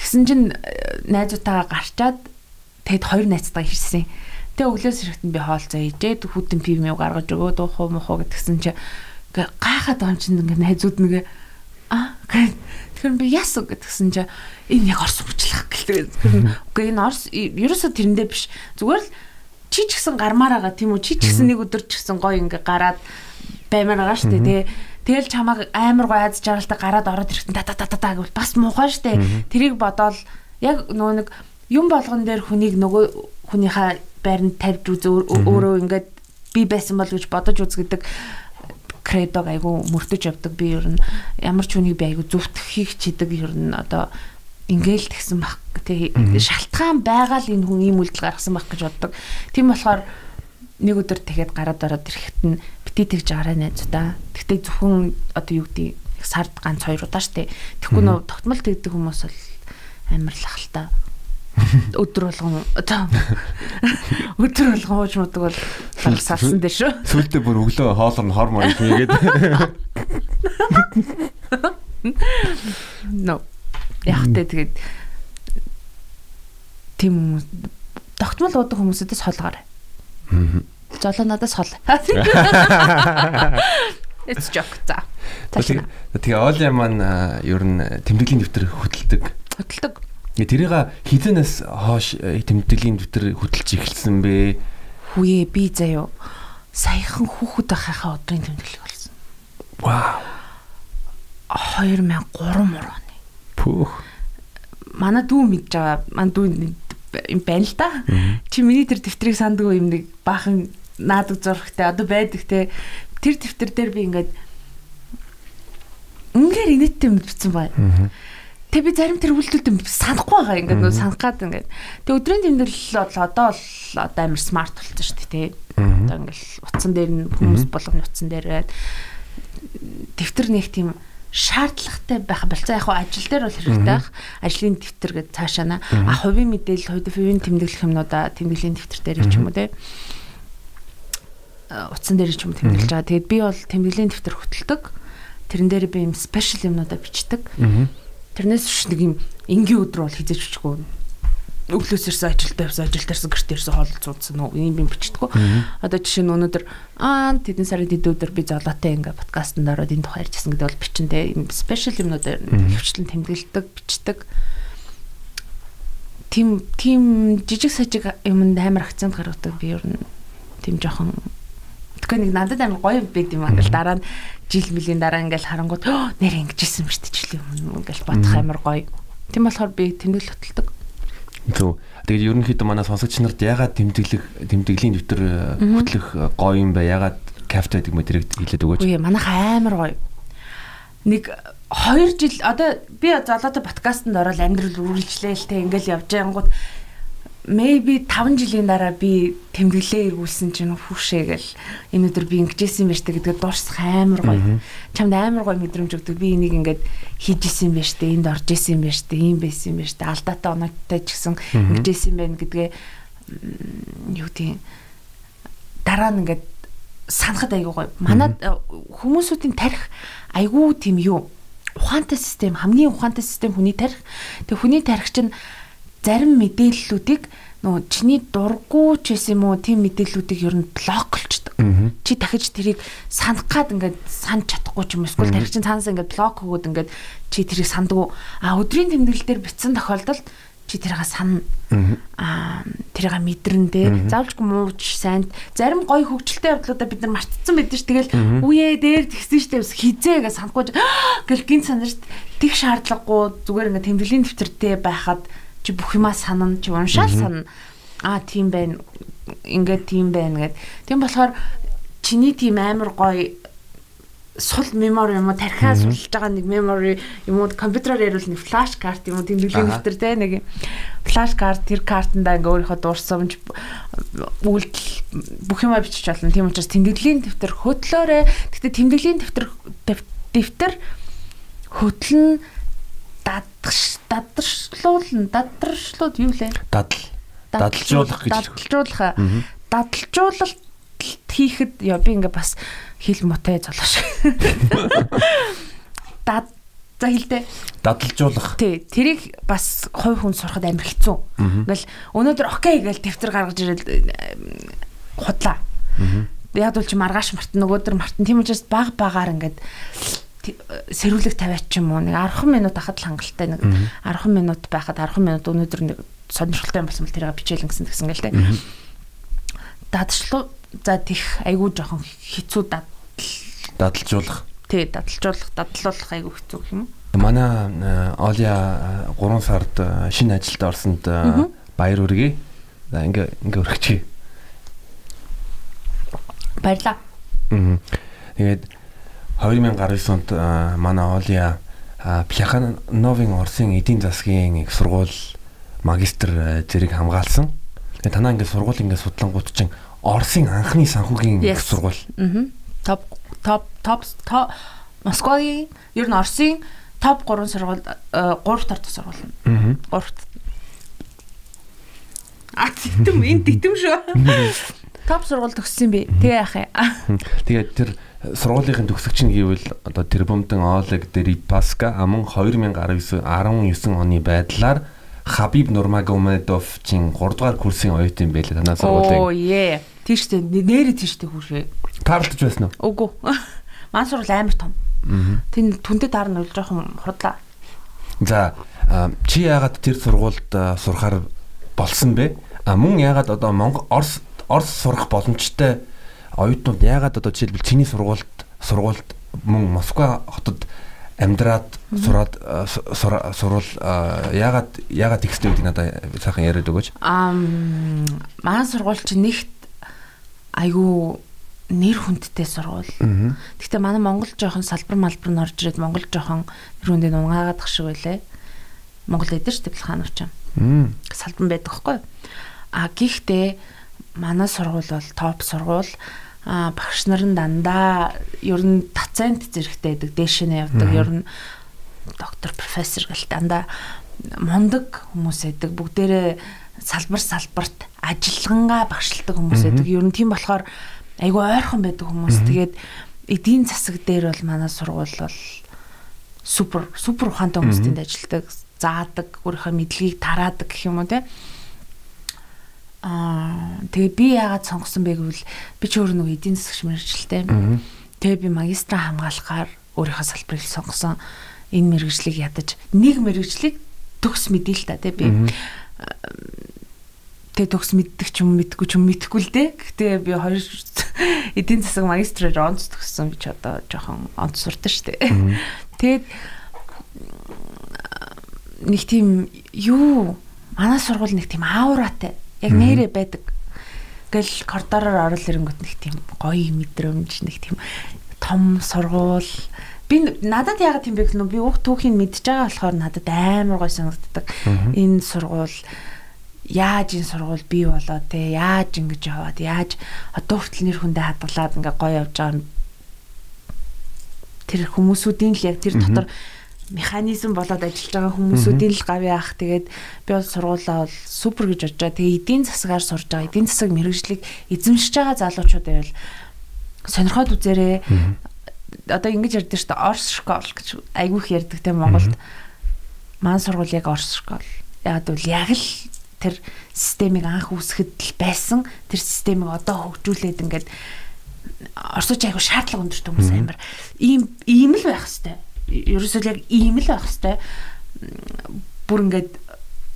Тэгсэн чинь э, найзуудтайгаа гарчаад тэгэд хоёр найзтайгаа ирсэн. Тэгээ өглөөс ирэхэд би хоолцоо ижээд хүтэн пив мэв гаргаж өгөө дуухуу мохоо гэтгсэн чи гайхаад байгаа юм чинь ингээ найзууд нэгэ а тэгэхээр би яс гэтгсэн чи энэ яг орс хүчлэх гэлээ. Үгүй энэ орс ерөөсө тэрэндээ биш. Зүгээр л чи ч гэсэн гармаар байгаа тийм үү? Чи ч гэсэн нэг өдөр ч гэсэн гоё ингээ гараад баймаар байгаа шүү дээ. Тэгээ Тэгэл чамааг амар гоо айдж жаргалтай гараад ороод ирэхдээ та та та та гэвэл бас муухай штэ. Тэрийг бодоол яг нөгөө нэг юм болгон дээр хүнийг нөгөө хүнийхээ байранд тавьж үз өөрөө ингээд би байсан бол гэж бодож үз гэдэг кредог айгу мөрдөж явдаг би ер нь ямар ч хүнийг би айгу зүвтгэхийг чидэг ер нь одоо ингээл тэгсэн баг тий шалтгаан байгаа л энэ хүн ийм үйлдэл гаргасан баг гэж боддог. Тийм болохоор нэг өдөр тэгэхэд гараад ороод ирэхэд нь бити тэгж гараа найзуудаа. Тэгтээ зөвхөн одоо юу гэдэг сард ганц хоёр удаа штэ. Тэгэхгүй нөө тогтмол тэгдэг хүмүүс бол амар л ахalta. Өдөр болгон одоо өдөр болгон хууж мудаг бол салсан дээ шүү. Сүлдээ бүр өглөө хоолор нь хормоо юм гээд. No. Яг тэ тэгээд тийм хүмүүс тогтмол уудаг хүмүүсээс холгоорой. Аа Жолоо надаас хол. It's joke за. Тэгээ Оли маань ер нь тэмдэглэлийн дэвтэр хөтэлдэг. Хөтэлдэг. Тэрийг хизэнээс хоош э, тэмдэглэлийн дэвтэр хөтэлж эхэлсэн бэ? Хүүе би заяо. Саяхан хүүхэд байхаа өдрийн тэмдэглэл болсон. Вау. 2003 мөр оны. Пүүх. Манай дүү мэдж байгаа. Манай дүү юм байна л да. Чи миний тэр дэвтрийг сандгүй юм нэг баахан наадаг зурагтай одоо байдаг те тэр дэвтэр дээр би ингээд үнээр инээдтэй юм бичсэн бай. Тэг би зарим тэр үйлдэлд санахгүй байгаа ингээд нөө санах гад ингээд. Тэг өдрийн тэмдэглэл бол одоо л одоо амар смарт болсон шүү дээ тий. Одоо ингээд утсан дээр нь хүмүүс болгоны утсан дээр дэвтэр нэг тийм шаардлагатай байх болцоо яг ажил дээр бол хэрэгтэй байх. Ажлын дэвтэр гэж цаашаана. А хувийн мэдээлэл, хувийн тэмдэглэх юмнуудаа тэмдэглэлийн дэвтэр дээр ч юм уу те утсан дээр ч юм тэмдэглэж байгаа. Тэгээд би бол тэмдэглэлийн дэвтэр хөтэлдэг. Тэрэн дээр би юм спешиал юмнуудаа бичдэг. Тэрнээс биш нэг юм энгийн өдөр бол хизээж бичгүй. Өглөөс ирсэн ажилдаа явсан, ажилд ирсэн гэрт ирсэн хоол цуудсан уу? Юм бичдэг. Одоо жишээ нь өнөөдөр аа тэдэн сарын тэд өдөр би золоотой ингээ подкастт ороод энэ тухай ярьжсэн гэдэг бол бичин те. Юм спешиал юмнуудаар хөвчлэн тэмдэглэдэг, бичдэг. Тим тим жижиг сажиг юмд амар акцент гаргадаг. Би ер нь тим жоохон Тэгэхгүй нэг надад амар гоё байд юм ангал дараа нь жил мөлийн дараа ингээл харангууд нэр ингэжсэн юм шүү өмнө ингээл бодох амар гоё. Тийм болохоор би тэмдэглэл хөтэлдэг. Зөв. Тэгээд ерөнхийдөө манай сонсогч нарт ягаад тэмдэглэх тэмдэглэлийн дэвтэр хөтлөх гоё юм бэ? Ягаад кафе байдаг мө тэрийг хэлээд өгөөч. Үгүй манайх амар гоё. Нэг 2 жил одоо би золоотой подкастт ороод амьдрал үргэлжлэе л те ингээл явж байнгут maybe 5 жилийн дараа би тэмдэглээ эргүүлсэн чинь хүүшээгэл энэ өдөр би ингэжсэн юм байна штэ гэдгээ дуурсах амар гоё. Чамд амар гоё мэдрэмж өгдөг. Би энийг ингээд хийжсэн юм байна штэ, энд орж исэн юм байна штэ, ийм байсан юм байна штэ. Алдаатай оноотой ч гэсэн ингэжсэн байна гэдгээ юу тийм дараа нь ингээд санахад айгүй гоё. Манад хүмүүсүүдийн тарих айгүй тийм юу ухаантай систем хамгийн ухаантай систем хүний тарих. Тэг хүний тарих чинь зарим мэдээллүүдийг нөгөө чиний дурггүй ч гэсэн юм уу тийм мэдээллүүдийг ер нь блоклчдаг. Чи дахиж тэрийг санах гад ингээд санд чадахгүй ч юм эсвэл тарих чин цаанаас ингээд блок өгөөд ингээд чи тэрийг сандгүй. А өдрийн тэмдэглэл дээр бичсэн тохиолдолд чи тэрийг сана аа тэрийг мэдрэн дээ. Заавалжгүй мууч сайн зарим гоё хөвгчлөлтэй явдлуудаа бид нар мартцсан байдаг ш. Тэгэл үе дээр тэгсэн штеп хизээ гэж санахгүй гэл гин санаж тэг шаардлагагүй зүгээр ингээд тэмдэглэлийн дэвтэртэй байхад чи бүх юмаа санана чи уншаал санана. Аа тийм байна. Ингээд тийм байна гэд. Тийм болохоор чиний тийм амар гоё сул мемори юм уу тархиа сулж байгаа нэг мемори юм уу компьютероор ярил нэг флаш карт юм уу тэмдэглэлийн дэвтэр те нэг флаш карт тэр картанда ингээ өөрийнхөө дурсамж үйлдэл бүх юмаа бичиж болно тийм учраас тэмдэглэлийн дэвтэр хөтлөөрэ. Гэхдээ тэмдэглэлийн дэвтэр дэвтэр хөтлөн дадагш дадаршлуулна дадаршлууд юу лээ? Дадал. Дадалжуулах гэж. Дадалжуулах. Дадалжуулалт хийхэд яа би ингээ бас хэл мотой золоош. Дад за хэлдэ. Дадалжуулах. Тий, тэрийг бас хой хүн сурахад амар хэцүү. Ингээл өнөөдөр окей гэж дэвтэр гаргаж ирэл худлаа. Яг бол чи маргааш мартан нөгөөдөр мартан тийм учраас баг багаар ингээд сэрүүлэг тавиач юм уу нэг 10 минут ахад л хангалттай нэг 10 минут байхад 10 минут өнөөдөр нэг сонирхолтой юм болсон бол тэрийг бичээл гэсэн гэсэн гэл тэ. Дадшлуу за тих айгүй жоохон хэцүү дадал дадалжуулах. Тий, дадалжуулах, дадлуулах айгүй хэцүү юм уу? Манай Оля 3 сард шинэ ажилд орсонд баяр хүргэе. За ингээ ингээ өргөчье. Баярлаа. Аа. Тэгээд 2019 онд манай Оlia Пляхановын Оросын эдийн засгийн их сургууль магистр зэрэг хамгаалсан. Тэгээ танаа ингээд сургууль ингээд судлангууд чинь Оросын анхны санхүүгийн их сургууль. Аа. Топ топ топ топ Москвагийн ер нь Оросын топ 3 сургууль 3 дахь сургууль. Аа. 3 А титэм энэ титэм шүү. Топ сургууль төгссөн би. Тэгээ яах юм. Тэгээд тэр сургуулийн төгсөгч нь гэвэл одоо Тэрбомтон Олег Дерипаска аман 2019 19 оны байдлаар Хабиб Нурмагомедов-чин 3 дугаар курсын оюутан байлаа танаа сургуулийн. Оо е. Тийштэй нэрээ тийштэй хүрээ. Таарлаж байсан уу? Үгүй. Маань сургууль амар том. Тэн түндэд таарна бол жоохон худлаа. За чи яагаад тэр сургуульд сурахаар болсон бэ? А мөн яагаад одоо Монгол Орос Орос сурах боломжтой оюутнууд яагаад одоо жишээлбэл чиний сургуульд сургуульд мөн Москва хотод амьдраад сураад сурвал яагаад яагаад тэгстэй гэдэг надад сайхан яриад өгөөч. Аа маань сургууль чинь нэгт айгүй нэр хүндтэй сургууль. Гэхдээ манай Монгол жоохон салбар малбар нь орж ирээд Монгол жоохон нэр хүндээ унгаагаад шиг байлаа. Монгол эдэр шүү дээ Плаханов ч юм. Салбар байдаг хгүй. А гэхдээ манай сургууль бол топ сургууль а багш нар нь дандаа ер нь доцент зэрэгтэй байдаг дээш нь явдаг ер нь доктор профессор гэл дандаа мундаг хүмүүс байдаг. Бүгдээрээ салбар салбарт ажиллагангаа багшилдаг хүмүүс байдаг. Ер нь тийм болохоор айгүй ойрхон байдаг хүмүүс. Тэгээд эдийн засаг дээр бол манай сургууль бол супер супер ухаантай хүмүүс тэнд ажилладаг заадаг өөрийнхөө мэдлэгийг тараадаг гэх юм уу те Аа тэгээ би яагаад сонгосон бэ гэвэл би ч өөр нэг эдийн засагч мэрэгчлээ. Тэгээ би магистра хамгаалахаар өөрийнхөө салбарыг сонгосон. Энэ мэрэгжлийг ядаж нэг мэрэгжлийг төгс мэдээ л та тий би. Тэгээ төгс мэддэг ч юм мэдгүй ч юм мэдхгүй л дээ. Гэхдээ би хоёр эдийн засаг магистраар онц төгссөн би ч одоо жоохон онц сурдаг шүү дээ. Тэгээд нэг тийм юу манай сургууль нэг тийм аураатай Яг нэрээ байдаг. гэл коридороор орол ирэнгүүт нэг тийм гоё мэдрэмж нэг тийм том сургууль би надад яагаад тийм бэ гэвэл би уг түүхийг мэдж байгаа болохоор надад амар гой санагддаг. Энэ сургууль яаж энэ сургууль бий болоо те яаж ингэж яваад яаж одоо хүртэл нэр хүндээ хадгалаад ингээ гоё явж байгаа тэр хүмүүсүүдийн л яг тэр дотор механизм болоод ажиллаж байгаа хүмүүсүүдийн л гавь яах тэгээд би бол сургуулаа бол супер гэж бодож байгаа. Тэгээ эдийн засгаар сурж байгаа. Эдийн засаг мэрэгжлийг эзэмшиж байгаа залуучууд байвал сонирхоод үзээрэй. Одоо ингэж ярьдаг шүү дээ. Орс школ гэж айгүйх ярьдаг те Монголд. Маань сургууль яг орс школ. Яг бол яг л тэр системийг анх үүсгэхэд л байсан. Тэр системийг одоо хөгжүүлээд ингээд орсууч айгу шаардлага өндөрт хүмүүс амар ийм ийм л байх хэвээр ерөөсөө яг ийм л байх хэвээр бүр ингээд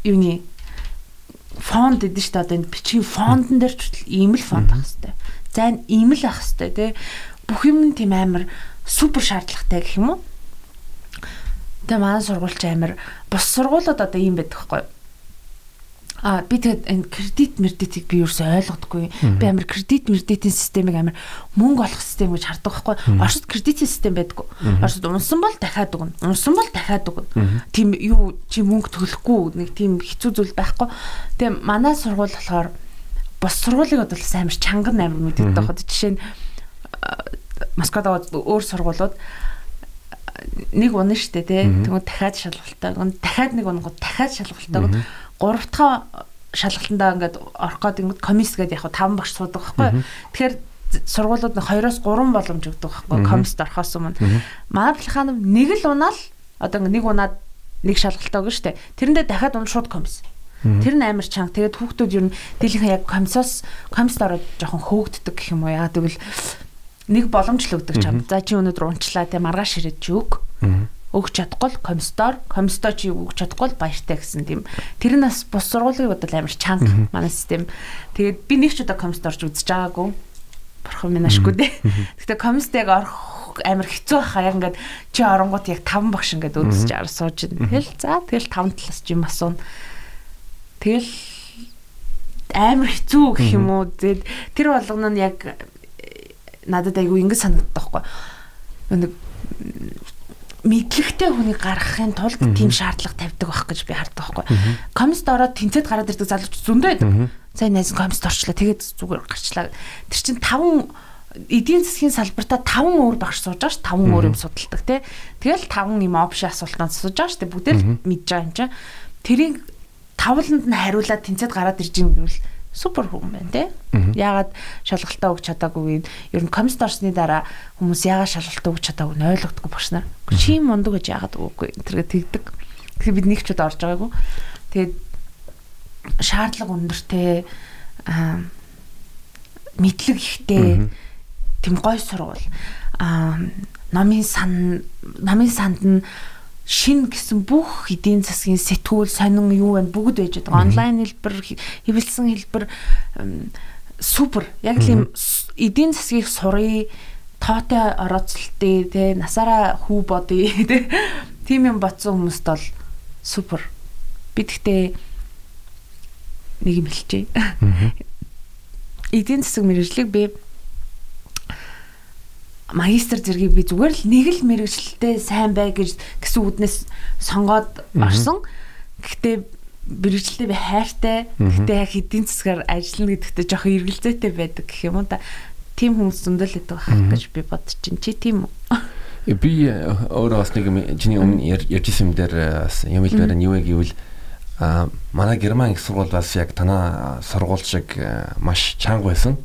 юуны фонд гэдэг чинь одоо энэ бичгийн фондон дээр ч ийм л фонд байх хэвээр. За энэ ийм л байх хэвээр тий. Бүх юм тийм амар супер шаардлагатай гэх юм уу? Тэгээ манай сургуульч амар бус сургуулиуд одоо ийм байдаг хгүй? А би тэгээд энэ кредит мердитийг би юусэн ойлгодгүй. Би амар кредит мердитийн системийг амар мөнгө олох систем гэж хардаг байхгүй. Оросд кредит систем байдаггүй. Оросд унсан бол дахиад өгнө. Унсан бол дахиад өгнө. Тийм юу чи мөнгө төлөхгүй нэг тийм хэцүү зүйл байхгүй. Тэгээ манай сургууль болохоор бос сургуулийг бол амар чанган амар мэддэг байхгүй. Жишээ нь Москвад өөр сургуулиуд нэг унаа штэ тий. Тэгвэл дахиад шалгалтаа. Дахиад нэг унгууд дахиад шалгалтаа гурав дахь шалгалтандаа ингээд орох гээд ингээд комисс гэдэг яг таван багш суудаг байхгүй. Тэгэхээр сургуулиуд 2-оос 3 боломж өгдөг байхгүй комист орохоос өмнө. Манай плаханов нэг л унаал одоо нэг унаад нэг шалгалтаа өгнө штэ. Тэрэндээ дахиад унаа шууд комисс. Тэр нь амар чанга. Тэгээд хүүхдүүд ер нь дийлэнх яг комиссоос комист ороод жоохон хөөгддөг гэх юм уу. Яа гэвэл нэг боломж л өгдөг чам. За чи өнөөдөр унчлаа те маргааш ирээд чи өг өгч чадахгүй комиссоор комиссоо чи өгч чадахгүй баяртай гэсэн тийм. Тэр нь бас бус сургуулийн бодол амар чанга манай систем. Тэгээд би нэг ч удаа комиссод орж үзэж байгаагүй. Бурхан минь ашгүй дээ. Гэхдээ комиссод яг орох амар хэцүү байхаа. Яг ингээд чи оронгууд яг таван багш ингээд үзэж ар сууж ин тэгэл за тэгэл таван талаас чи юм асууна тэгэл амар хэцүү гэх юм уу? Тэгээд тэр болгоно нь яг надад айгүй ингэ санагддаг байхгүй. Нэг мэдлэгтэй хүнийг гаргахын тулд тийм шаардлага тавьдаг байх гэж би хардаг байхгүй. Комист ороод тэнцэд гараад ирдэг залууч зөндөө байдаг. Сая найз комист орчлаа тэгээд зүгээр гарчлаа. Тэр чинь таван эдийн засгийн салбартаа таван өөр багш сууж байгаа ш таван өөр юм судалдаг тий. Тэгэл таван юм опшн асуултанд сууж байгаа ш тий бүгд л мэдж байгаа юм чинь. Тэрийг тавланд нь хариулаад тэнцэд гараад ирж юм гэвэл супер байна те. Яагаад шалгалтаа өгч чадаагүй юм. Ер нь комст орсны дараа хүмүүс яагаад шалгалтаа өгч чадаагүй нь ойлгохгүй багш нар. Чи мундаг гэж яагаад үгүй тэргээ тэгдэг. Тэгэхээр бид нэг ч удаа орж байгаагүй. Тэгээд шаардлага өндөртэй аа мэдлэг ихтэй тэм гой сургуул аа намын сан намын санд нь шин гэсэн бүх эдийн засгийн сэтгүүл сонин юу байна бүгд байж байгаа. Онлайн хэлбэр, хэвлэлсэн хэлбэр супер. Яг л юм эдийн засгийг сурыг тоотой орооцолтыг те насаараа хүү бодъё те тийм юм бодсон хүмүүст бол супер. Би тэгтээ нэг юм хэлчихье. Эдийн засаг мэрэгжлийг би магистр зэргийг би зүгээр л нэг л мэрэгчлэлтэй сайн бай гэж гэсэн үднэс сонгоод орсон. Гэхдээ мэрэгчлэлтэй би хайртай. Гэхдээ яг эдийн засгаар ажиллана гэдэгтээ жоох эргэлзээтэй байдаг гэх юм уу та. Тим хүмүүс зөндөл идэг байх гэж би бодож чинь. Чи тийм үү? Би э, өөрөө бас нэг чиний өмнө ярьж исэн юм дээр э, бас юм хэлбэр нь юу вэ гэвэл а манай герман их сургууль бас яг танаа сургууль шиг э, маш чанга байсан.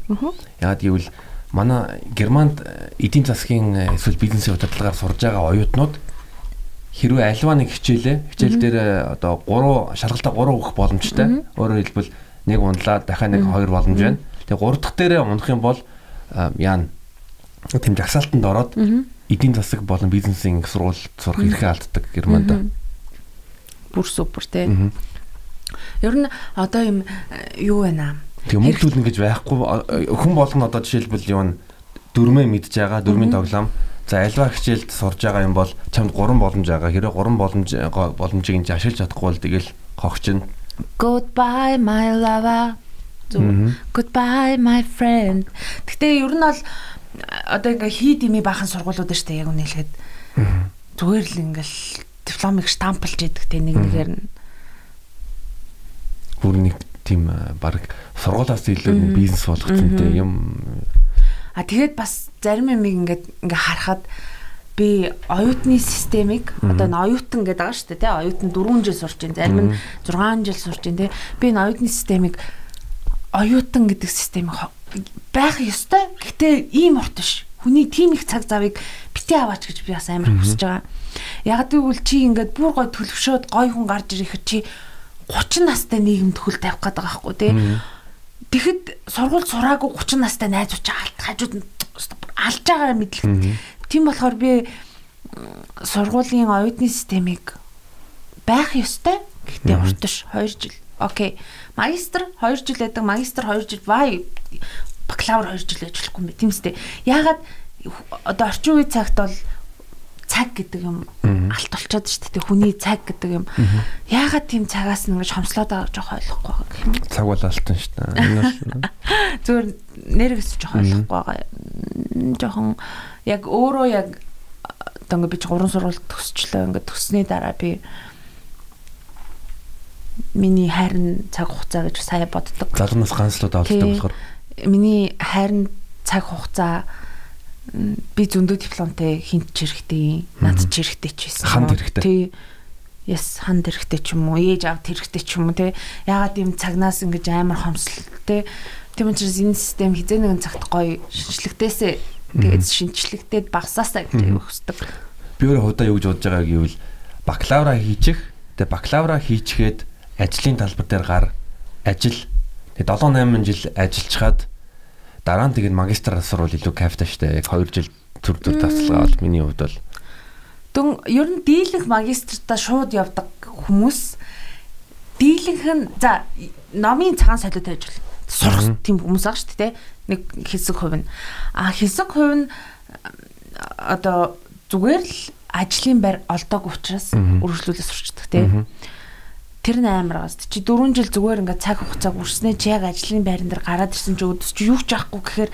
Яагаад гэвэл манай Германд э, эдийн засгийн э, эсвэл бизнесийн удирдлагаар сурж байгаа оюутнууд хэрвээ альва нэг хичээлээ хичээл дээр э, одоо 3 шалгалтаа 3 өгөх боломжтой. Өөрөөр хэлбэл нэг унлаа дахиад нэг 2 боломж байна. Тэгээ 3 дахь дээрээ унах юм бол яана тэм жагсаалтанд ороод эдийн засаг болон бизнесийн сургуульд сурах эрхээ алддаг Германд. Бүр супер тий. Ер нь одоо юм юу байна аа Тэгээ мөнгө төлнө гэж байхгүй хүн болгоно одоо жишээлбэл юу н дөрмөө мэдж байгаа дөрмийн тоглоом за альва хичээлд сурж байгаа юм бол чамд 3 боломж байгаа хэрэв 3 боломж боломжийг нь ашиглаж чадахгүй бол тэгэл хогчин Goodbye my lover. Goodbye my friend. Гэтэ ер нь бол одоо ингээ хий дими баахан сургуулиуд шүү дээ яг үнэ хэлэхэд. Зүгээр л ингээл дипломыг штамплж идэг те нэг нэгээр нь. Бүр нэг тийм баг сургуулаас илүү бизнес болгоцсон те юм. А тэгээд бас зарим юм ингээд ингээ харахад би оюутны системийг одоо энэ оюутан гэдэг байгаа шүү дээ тий оюутан 4 жил сурч байна зарим нь 6 жил сурч байна тий би энэ оюутны системийг оюутан гэдэг системийг байх ёстой. Гэтээ ийм урт биш хүний тийм их цаг завыг бити аваач гэж би бас амар хүсэж байгаа. Яг гэвэл чи ингээд бүр гой төлөвшөөд гой хүн гарч ирэхэд чи 30 настай нийгэм төхөл тавих гэдэг байгаа байхгүй тий Тэгэхэд сургууль сураагүй 30 настай найзууч алт хажууд нь алж байгаа мэдлэг Тийм болохоор би сургуулийн оюутны системийг байх ёстой. Гэхдээ урташ 2 жил. Окей. Магистр 2 жил байдаг. Магистр 2 жил бай. Бакалавр 2 жил ажиллахгүй юм. Тийм үстэй. Яагаад одоо орчин үеийн цагт бол цаг гэдэг юм алт болчиход шүү дээ. Хүний цаг гэдэг юм. Яагаад тийм цагаас ингэж хомслоод байгаа жоох ойлгохгүй байгаа юм. Цаг бол алтан шүү дээ. Зүгээр нэргэс жоох ойлгохгүй байгаа. Жохон яг өөрөө яг одоо ингээд би ч гурван сургууль төгсчлөө ингээд төгссний дараа би миний хайрын цаг хугацаа гэж сая боддог. Залуунаас ганцлууд авалтай болохоор миний хайрын цаг хугацаа би зөндөө дипломтой хинт ч хэрэгтэй, над ч хэрэгтэй ч байсан. Ханд хэрэгтэй. Тий. Яс ханд хэрэгтэй ч юм уу, ээж авд хэрэгтэй ч юм уу те. Ягаад ийм цагнаас ингэж амар хомсол те. Тийм учраас энэ систем хизээ нэгэн цагт гоё шинжлэхтээсээ Тэгээд шинчлэгдээд багсаасаа гэж аяг хөсдөг. Би өөрөө худаа юу гэж бодож байгаа гэвэл бакалавра хийчих. Тэгээд бакалавра хийчихэд ажлын талбар дээр гар ажил тэгээд 7 8 жил ажиллачаад дараа нь тэгээд магистр сурвал илүү кайфтай штэ. Яг 2 жил төр төр тасалгаа бол миний хувьд бол. Дүн ер нь дийлэнх магистртаа шууд явдаг хүмүүс дийлэнх нь за номын цагаан солиод байж болно. Сурах тийм хүмүүс байгаа шүү дээ нэг хэсэг хувь нь. А хэсэг хувь нь одоо зүгээр л ажлын байр олдог учраас үргэлжлүүлээ сурчдаг тийм тэр нь амар байгаас чи 4 жил зүгээр ингээд цаг хугацааг үрснээ чи яг ажлын байран дээр гараад ирсэн чи өдөс чи юу ч яахгүй гэхээр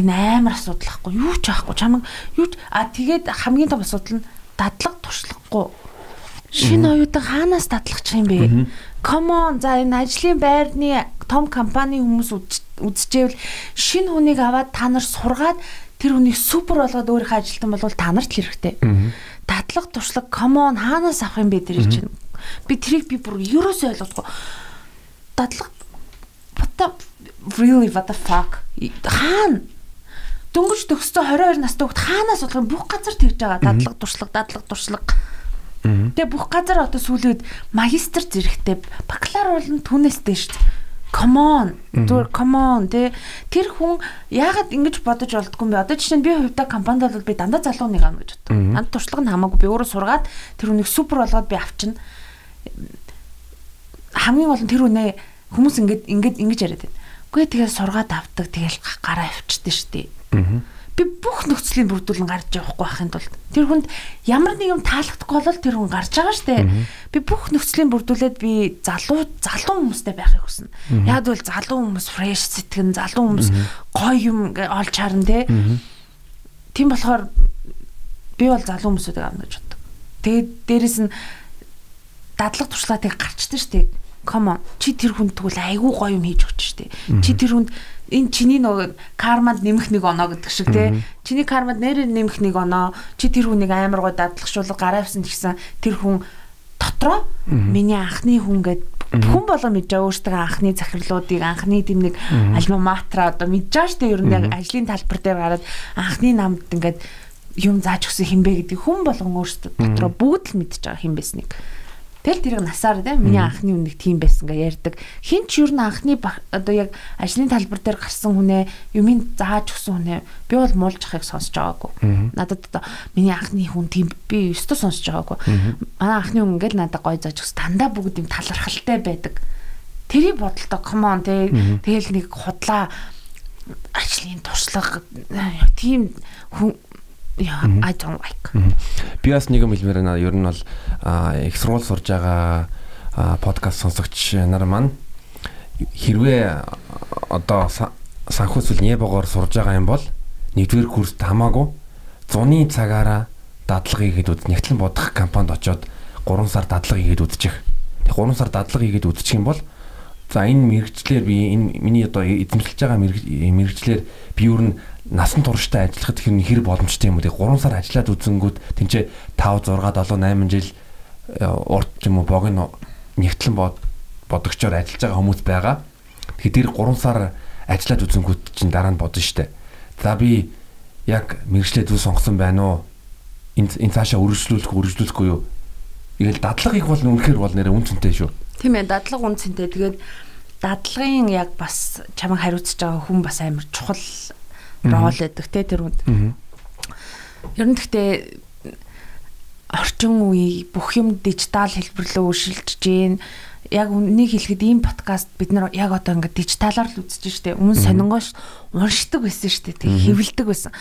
энэ амар асуудал ахгүй юу ч яахгүй чамаг юу а тэгээд хамгийн том асуудал нь дадлаг туршлахгүй шинэ оюутан хаанаас дадлах юм бэ? Come on. За энэ ажлын байрны том компани хүмүүс үзчихвэл шинэ хүнийг аваад та нар сургаад тэр хүнийг супер болгоод өөрийнхөө ажилтан болвол та нарт л хэрэгтэй. Татлаг туршлага come on. Хаанаас авах юм бэ? Тэр чинь. Би тэрийг би бүр ерөөсөө ойлгохгүй. Татлаг what the really what the fuck? Хаана? Дөнгөж төгссөн 22 настай хүүхд хаанаас болох бүх газар тэгж байгаа. Дадлаг туршлага дадлаг туршлага. Тэгээ бүх газар одоо сүүлээд магистр зэрэгтэй бакалавр бол түүнээс дэш come on. Зүгээр come on тэ. Тэр хүн яагаад ингэж бодож олдгүй юм бэ? Одоо жишээ нь би хувьдаа компанид бол би дандаа залуу нэг ам гэж боддог. Анд туршлага нь хамаагүй. Би өөрөө сургаад тэр хүнийг супер болгоод би авчина. Хамгийн гол нь тэр үнэ хүмүүс ингэж ингэж ингэж яриад байна. Үгүй тэгээ сургаад авдаг тэгэл гараа авчдээ штий. Аа би бүх нөхцөлийн бүрдүүлэн гарч явахгүй байхын тулд тэр хүнд ямар нэг юм таалагдахгүй бол тэр хүн гарч байгаа штэ би бүх нөхцөлийн бүрдүүлээд би залуу залуу хүмүүстэй байхыг хүснэ. Яг бол залуу хүмүүс фреш сэтгэн залуу хүмүүс гоё юм олж харна те. Тийм болохоор би бол залуу хүмүүсүүдийг авна гэж боддог. Тэгээд дээрэс нь дадлаг туршлагыг гарчдаг штэ come on. Чи тэр хүнд тэгвэл айгүй гоё юм хийж өгч штэ чи тэр хүнд энэ чиний нөгөө карманд нэмэх нэг оноо гэдэг шиг тий. Чиний карманд нэрээр нэмэх нэг оноо. Чи тэр хүнийг амар гоо дадлагшуулга гараавсан гэсэн тэр хүн дотроо миний анхны хүн гэд хүн мэдж байгаа өөртөө анхны захирлуудыг анхны тийм нэг альма матра одоо шүү дээ ер нь яг ажлын талбар дээр гараад анхны намд ингээд юм зааж өгсөн хинбэ гэдэг хүн болгон өөртөө дотроо бүгд л мэдж байгаа хин байсныг. Тэгэл тэрийг насаар тийм миний анхны үнэг тийм байсан га ярьдаг. Хин ч юу н анхны одоо яг ажлын талбар дээр гарсан хүнээ юмын зааж өгсөн хүнээ би бол муулж ахыг сонсож байгаагүй. Надад одоо миний анхны хүн тийм би өстө сонсож байгаагүй. Манай анхны хүн ингээл надад гой зааж өгсөн. Дандаа бүгд юм талархалтай байдаг. Тэрийг бодолтой on тий. Тэгэл нэг худлаа ажлын туршлага тийм хүн I don't like. Би бас нэг юм хэлмээр байна. Ер нь бол их сургууль сурж байгаа подкаст сонсогч нар маань хэрвээ одоо санхүүсэл небогоор сурж байгаа юм бол нэгдүгээр курст хамаагүй зуны цагаараа дадлага хийгээд үз нэгтлэн бодох компанид очоод 3 сар дадлага хийгээд үзчих. Тэг 3 сар дадлага хийгээд үзчих юм бол за энэ мэрэгчлэр би энэ миний одоо эзэмшилж байгаа мэрэгчлэр би юу н насан турштай ажиллахад хэр хэр боломжтой юм. Тэг 3 сар ажиллаад үзэнгүүт тэнцээ 5 6 7 8 жил э, урт юм уу богино нэгтлэн бод бодогчоор ажиллаж байгаа хүмүүс байгаа. Тэгэхээр тэр 3 сар ажиллаад үзэнгүүт чинь дараа нь бодно штэ. За би яг мэрэгчлээ зүг сонгосон байна уу? Энэ энэ цаашаа үргэлжлүүлэх үргэлжлүүлэхгүй юу? Игээл дадлагыг бол үнэхээр бол нэрэ үнцэнтэй шүү. Тийм ээ, дадлага үнцэнтэй. Тэгээд дадлагын яг бас чамайг хариуцж байгаа хүн бас амар чухал рол өгдөг те тэр хүнд. Ер нь гэхдээ орчин үе бүх юм дижитал хэлбэр рүү өршөлдөж гээ яг үнийг хэлэхэд ийм подкаст бид нар яг одоо ингээд дижиталаар л үзэж штэ. Өмнө сонингоош уншдаг байсан штэ. Тэг хэвлдэг байсан.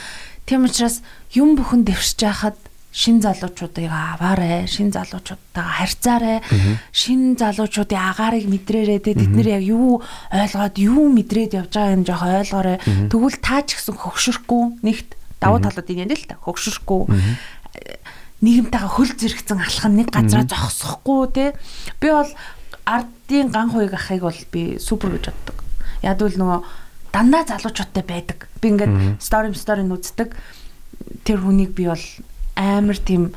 Тийм учраас юм бүхэн дэвшиж яхад шин залуучуудыг аваарэ, шин залуучуудтайгаа харьцаарэ, шин залуучуудын агаарыг мэдрээрэ те бид нар яг юу ойлгоод юу мэдрээд явж байгааг нь жоох ойлгоорой. Тэгвэл таа ч гэсэн хөгшөрөхгүй нэгт давуу талууд энэ л та хөгшөрөхгүй. Нийгэмтэйгээ хөл зэрэгцэн алхах нэг газараа зогсохгүй те би бол ардын ган хуйг ахыг бол би супер гэж боддог. Яг л нөгөө дандаа залуучуудтай байдаг. Би ингээд стори стори үздэг. Тэр хүнийг би бол амар тийм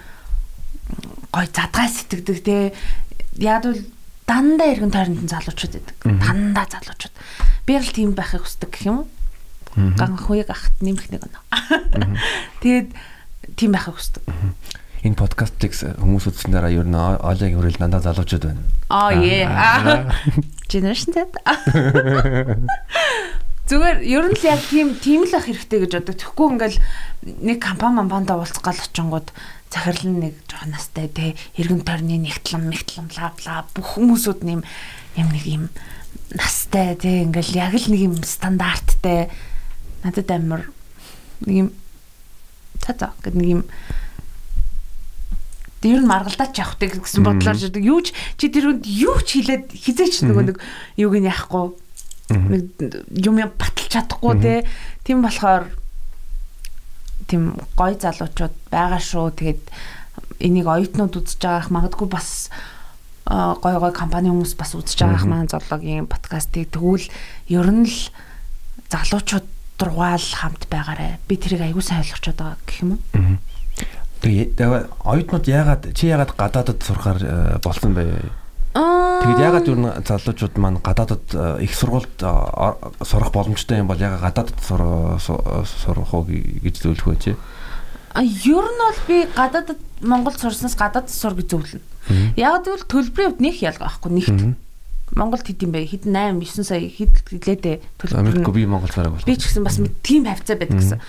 гой задгай сэтгэдэг те. Яг л дандаа эргэн тойронд залуучууд байдаг. Дандаа залуучууд. Би л тийм байхыг хүсдэг гэх юм уу? Ган хуйг ахт нэмэх нэг өнөө. Тэгээд тийм байхыг хүсдэг энэ подкастыг хүмүүс үзсэн дараа ер нь Оleg хүрэл дандаа залуучууд байна. Аа е. Generation Z. Зүгээр ер нь л яг тийм тийм л ах хэрэгтэй гэж боддог. Тэгэхгүй ингээл нэг компани мамбанда уулзах гал очингууд захирал нэг жоохон настай те эргэн тойрны нэгтлэн мэгтлэн бла бла бүх хүмүүсүүд нэм юм нэг юм настай те ингээл яг л нэг юм стандарттай надад амар нэг юм за гэдэг нэг юм Тэр нь маргалдаач явахдаг гэсэн бодлоор жидэг. Юу ч чи тэр хүнд юу ч хэлээд хизээч нөгөө нэг юуг нь яахгүй. Нэг юм баталж чадахгүй те. Тийм болохоор тийм гой залуучууд байгаа шүү. Тэгээд энийг оюутнууд үзэж байгаах магадгүй бас гой гой компани хүмүүс бас үзэж байгаах маань зоологийн подкастыг тэгвэл ер нь л залуучууд дургаал хамт байгаарэ. Би тэрийг аягүй сайн ойлгочод байгаа гэх юм уу? Тэгээ оюутнууд яагаад чи яагаад гадаадд сурахаар э, болсон бэ? Тэгээд яагаад юу н залуучууд маань гадаадд э, их сургуульд э, сурах боломжтой юм бол яагаад гадаадд сурах уу гэж зөвлөх вэ чи? А ер нь бол би гадаадд Монгол сурснаас гадаадд сур гэж зөвлөнө. Яг тэгвэл төлбөрийн хувьд нэг ялгаа байхгүй нэгт. Монголд хэд юм бэ? Хэд 8 9 сая хэд хэлээдээ төлбөр. Америк би Монгол цараг бол. Би ч гэсэн бас тийм хавцаа байдаг гэсэн.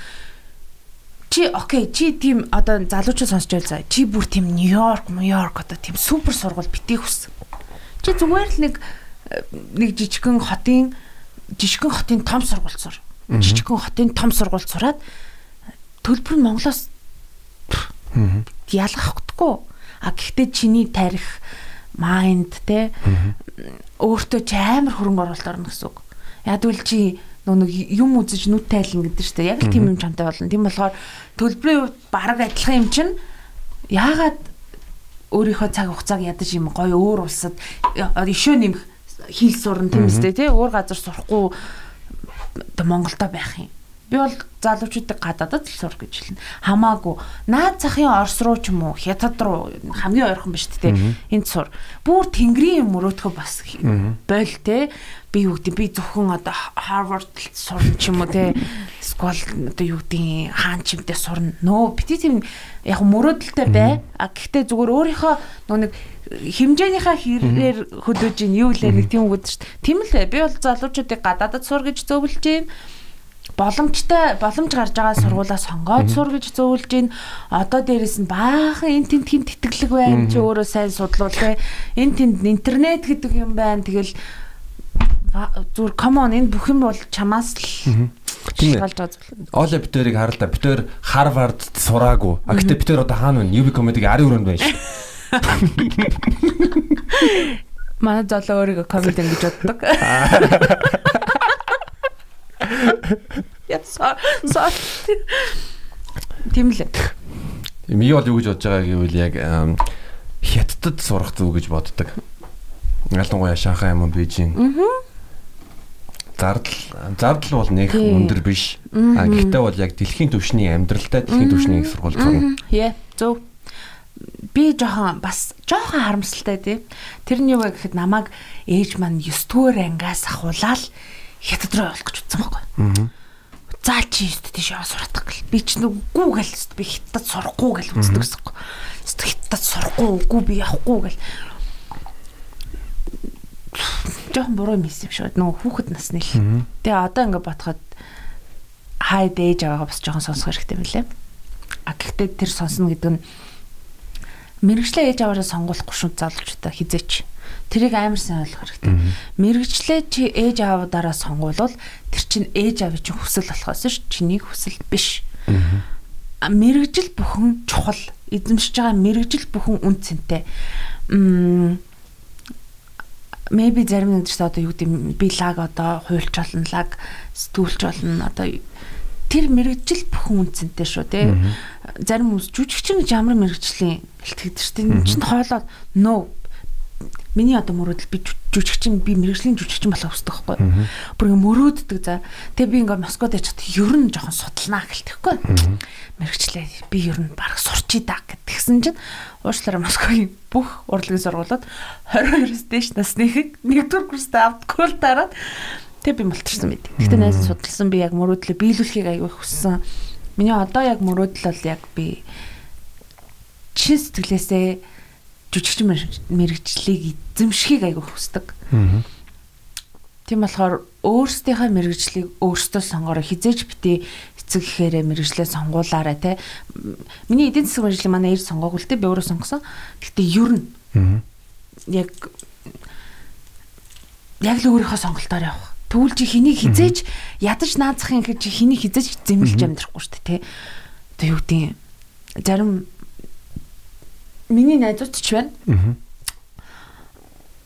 Чи окей, чи тийм одоо залуучууд сонсч байл за. Чи бүр тийм Нью-Йорк, Нью-Йорк одоо тийм супер сургууль битгий хүссэн. Чи зүгээр л нэг нэг жижигхэн хотын жижигхэн хотын том сургууль сур. Жижигхэн хотын том сургууль сураад төлбөр нь Монголоос ялгах хөтгөө. А гэхдээ чиний тарих майнд те өөртөө ч амар хөрөнгө оруулалт орно гэсэн үг. Үл чи нэг юм үзэж нүд тайлна гэдэг чинь яг л тийм юм чамтай болно. Тийм болохоор төлбөрийн хувьд бараг адилхан юм чинь яагаад өөрийнхөө цаг хугацааг ядаж юм гоё өөр улсад ишөө нэмэх хил сурна тийм үстэй тий өөр газар сурахгүй Монголдо байх юм. Би бол залуучуудыг гадаадд л сур гэж хэлнэ. Хамаагүй. Наад захын Орос руу ч юм уу, Хятад руу хамгийн ойрхон биш тээ. Энд сур. Бүр тэнгэрийн мөрөөдхөө бас бойл тээ. Би юу гэдэг би зөвхөн одоо Harvard сурна ч юм уу тээ. Скол одоо юу гэдэг хаан чимдээ сурна. Нөө бити тийм яг мөрөөдөлтэй бай. А гэхдээ зүгээр өөрийнхөө нөө нэг хэмжээнийхээ хэрээр хөдөөж ийн юу лээ нэг тийм үг шүү дээ. Тийм л бай. Би бол залуучуудыг гадаадд сур гэж зөвлөж байна боломжтой боломж гарч байгаа сургуулаа сонгоод сур гэж зөвлөж гин одоо дээрэс нь баахан эн тент хин тэтгэлэг байна чи өөрөө сайн судлуул те эн тент интернет гэдэг юм байна тэгэл зүгээр common энэ бүх юм бол чамаас л Тийм ээ. Оля битэрийг харалта. Битэр Харвард сураагүй. А гэтээ битэр одоо хаана вэ? UB comedy-г ари өрөөнд байна шүү. Манай золоо өөрийгөө комедиан гэж боддог. Ясаа. Саа. Тийм л. Би бол юу гэж бодож байгаа гэвэл яг хятадд сурах зүг гэж боддог. Ялангуяа Шанхай юм уу Бээжин. Аа. Зардал зардал бол нэг өндөр биш. А гэхдээ бол яг дэлхийн түвшний амьдралтай дэлхийн түвшний их сургууль зурна. Яа, зөв. Би жоохон бас жоохон харамсалтай тий. Тэрний юу гэхэд намайг ээж маань 9 дугаар ангиас ахуулаад хятад руу явуулах гэж утсан байхгүй. Аа заа чи өст тийш яваа суратах гэл. Би ч нүггүй гэл өст би хятад сурахгүй гэл үздэг гэсэн юм. Өст хятад сурахгүй үгүй би явахгүй гэл. Жохон буруу юм хийсэн юм шиг нөгөө хүүхэд насны л. Тэгээ одоо ингээд бодоход хай дээж аваагаа бас жоохон сонсох хэрэгтэй юм лээ. А гэхдээ тэр сонсно гэдэг нь мэрэгчлээ ээж аваараа сонгуулахгүй шүү залуучуудаа хизээч Тэрийг амар сайн ойлгох хэрэгтэй. Мэргэжлээ чи ээж аавдараа сонгуулвал тэр чинь ээж аав чинь хүсэл болохоос ш чиний хүсэл биш. Мэргэжил бүхэн чухал эзэмшиж байгаа мэргэжил бүхэн үн цэнтэй. Maybe зарим нэг ч одоо юу гэдэг би лаг одоо хуульч болно лаг сэтгүүлч болно одоо тэр мэрэгжил бүхэн үнцэнтэй шүү тий. Зарим хүмүүс жүжигчин гэж ямар мэрэгжлийн бэлтгэдэг шүү дээ. Энд чинь хоолоо no Миний одоо мөрөөдөл би жүжигчин би мэрэгжлийн жүжигчин болох хүсдэг байхгүй. Бүр ингэ мөрөөддөг за. Тэгээ би ингээ Москвад яж чад ер нь жоохон судалнаа гэлтэхгүй. Мэрэгчлээ би ер нь баг сурчий да гэтгсэн чинь уушлаараа Москвагийн бүх урлагийн сургуулиуд 22-оос дээш насныхыг нэгдүгээр курстай автгүй л дараад тэгээ би мултарсан мэд. Гэтэ найз судалсан би яг мөрөөдлөө биелүүлэхийг аягүй хүссэн. Миний одоо яг мөрөөдөл бол яг би чин сэтгэлээсээ жүжигчин мэрэгжлийг эзэмшихийг айгүй хүсдэг. Тийм болохоор өөрсдийнхөө мэрэгжлийг өөрсдөө сонгороо хизээж бити эцэг гэхээрээ мэрэгжлээ сонгуулаарай те. Миний эдийн засаг мэрэгжлийн манай эр сонгоогүй л те би өөрөө сонгосон. Гэхдээ ер нь яг яг л өөрийнхөө сонголтоор явах. Тэгвэл чи хэнийг хизээж ядаж наазахын гэж хэнийг хизээж зэмлэж амьдрахгүй шүү дээ те. Тэг юу гэдэг зарим миний найзууд ч байна.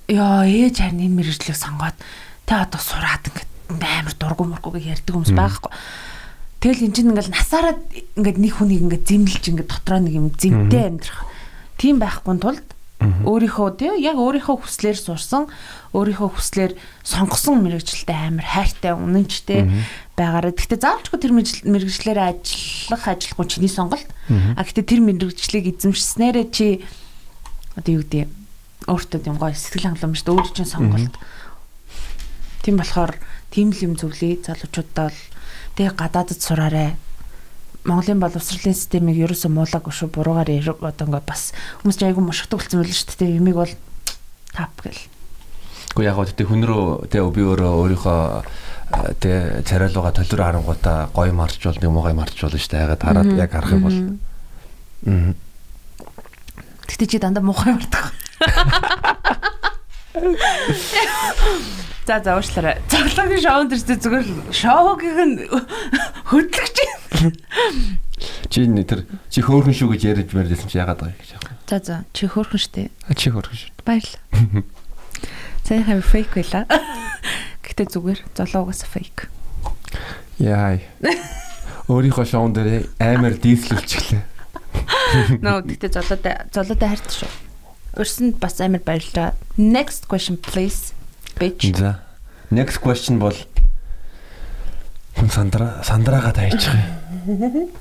Яа, ээж харин энэ мэрэгжлийг сонгоод тэ одоо сураад ингээд амар дургу мургуг ярьдаг хүмүүс байхгүй. Тэгэл эн чинь ингээд насаараа ингээд нэг хүнийг ингээд зэмлэж ингээд дотроо нэг юм зэмтэй амьдрах. Тийм байхгүй тулд өөрийнхөө тий яг өөрийнхөө хүслээр сурсан өөрийнхөө хүслээр сонгосон мэрэгчлэлтэй амар хайртай үнэнчтэй байгаараа гэхдээ заавчгүй тэр мэрэгчлэлээр ажиллах ажиллахгүй чиний сонголт. А гэхдээ тэр мэрэгчлэлийг эзэмшснээрээ чи одоо юу гэдэг өөртөө юм гоё сэтгэл дээ өөр чинь сонголт. Тийм болохоор тийм л юм зөвлөе залуучуудаа бол тэгээ гадаадд сураарэ Монголын боловсролын системийг ерөөсөө муулаагүй шүү. Буруугаар одоо ингээд бас хүмүүс ч айгүй мушигдаг болсон байл шүү дээ. Юмиг бол тап гэл. Гэхдээ яг гоо тэгтээ хүн рүү тэгээ би өөрөө өөрийнхөө тэгээ царайлууга толиро харангуудаа гоё марч бол нэг муугай марч болно шүү дээ. Хагаад хараад яг харах юм бол. Тэгтээ чи дандаа муухай мардаг. За за уушлаарай. Цоглоогийн шоунд ирсэн зүгээр шоугийн нь хөдлөгч. Чи тэр чи хөөхөн шүү гэж яриад мэрдсэн чи яагаад байгаа гэж яах вэ? За за чи хөөхөн штэ. Чи хөөхөн шүү. Баярлалаа. Сайн хав фейк байла. Гэтэ зүгээр золоогоос фейк. Яа. Өөрийнхөө шоун дээр амар дийслүүлчихлээ. Нөө гэтэ золоотой золоотой хайрт шүү. Өрсөнд бас амар баярлалаа. Next question please bitch. За. Next question бол хүн сандраа сандраага тайчих юм.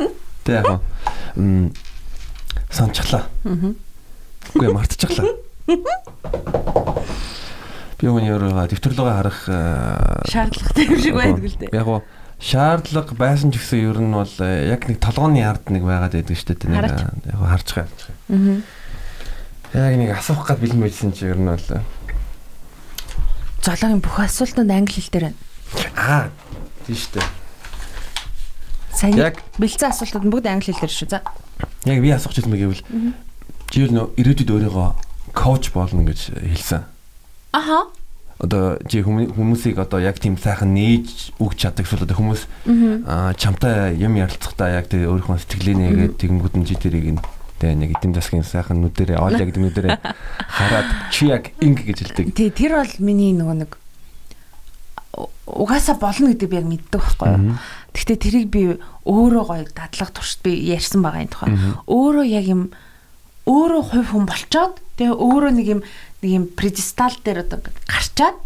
Тэ яг м санчглаа. Үгүй мартчихлаа. Би өөрөө дэвтэрлөгөө харах шаардлагатай юм шиг байдаг л дээ. Яг гоо шаардлага байсан ч гэсэн ер нь бол яг нэг толгооны ард нэг байгаад байдаг шүү дээ. Нэг яг харж байгаа. Аа. Яг нэг асуух гад бэлэн байсан чи ер нь бол золоогийн бүх асуултанд англи хэл дээр байна. Аа, тийм шүү дээ. Сайн яг бэлцэн асуултууд бүгд англи хэлээр шүү. За. Яг би асуух гэсэн мэгэвэл чи юу нөө ирээдүйд өөрийгөө коуч болно гэж хэлсэн. Аха. Одоо чи хүмүүсийг одоо яг тийм сайхан нээж өгч чаддаг эсвэл одоо хүмүүс аа чамтай юм ярилцахдаа яг тэр өөрийнхөө сэтгэлээ нэгээд тэгэнгүүт нь чи тэрийг Тэгээ нэг эдэм засгийн сайхан нүдэрээ Оля гэдэг нүдэрээ хараад чи яг инг гэж хэлдэг. Тий, тэр бол миний нөгөө нэг угаасаа болно гэдэг би яг мэддэг байхгүй юу. Гэхдээ тэрийг би өөрөө гоё дадлах туршид би ярьсан байгаа энэ тухай. Өөрөө яг юм өөрөө хувь хүн болчоод тэгээ өөрөө нэг юм нэг юм предистал дээр одоо гарчаад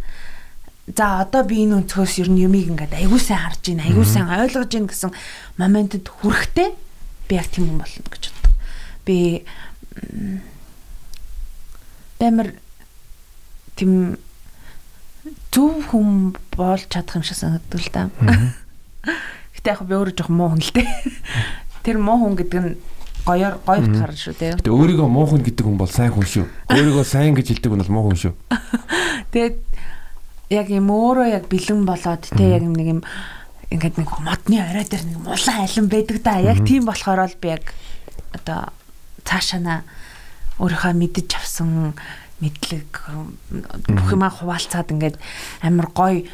за одоо би энэ өнцгөөс ер нь юмыг ингээд аягүй сайн харж аягүй сайн ойлгож байна гэсэн моментэд хүрэхтэй би яг тийм юм болно гэж боддог. Би бэмэр тийм зөв хүн болж чадах юм шиг санагддаг л да. Гэтэ яг би өөрөө жоох муу хүн л дээ. Тэр муу хүн гэдэг нь гоёор гоё утгаар шүү дээ. Гэтэ өөрийгөө муу хүн гэдэг хүн бол сайн хүн шүү. Өөрийгөө сайн гэж хэлдэг хүн бол муу хүн шүү. Тэгээд яг юм өөрөө яг бэлэн болоод те яг нэг юм ингээд нэг модны орой дээр нэг мулан алин байдаг да. Яг тийм болохоор л би яг одоо цаашаана өөрийнхөө мэдэж авсан мэдлэг бүх юмаа хуваалцаад ингээд амар гоё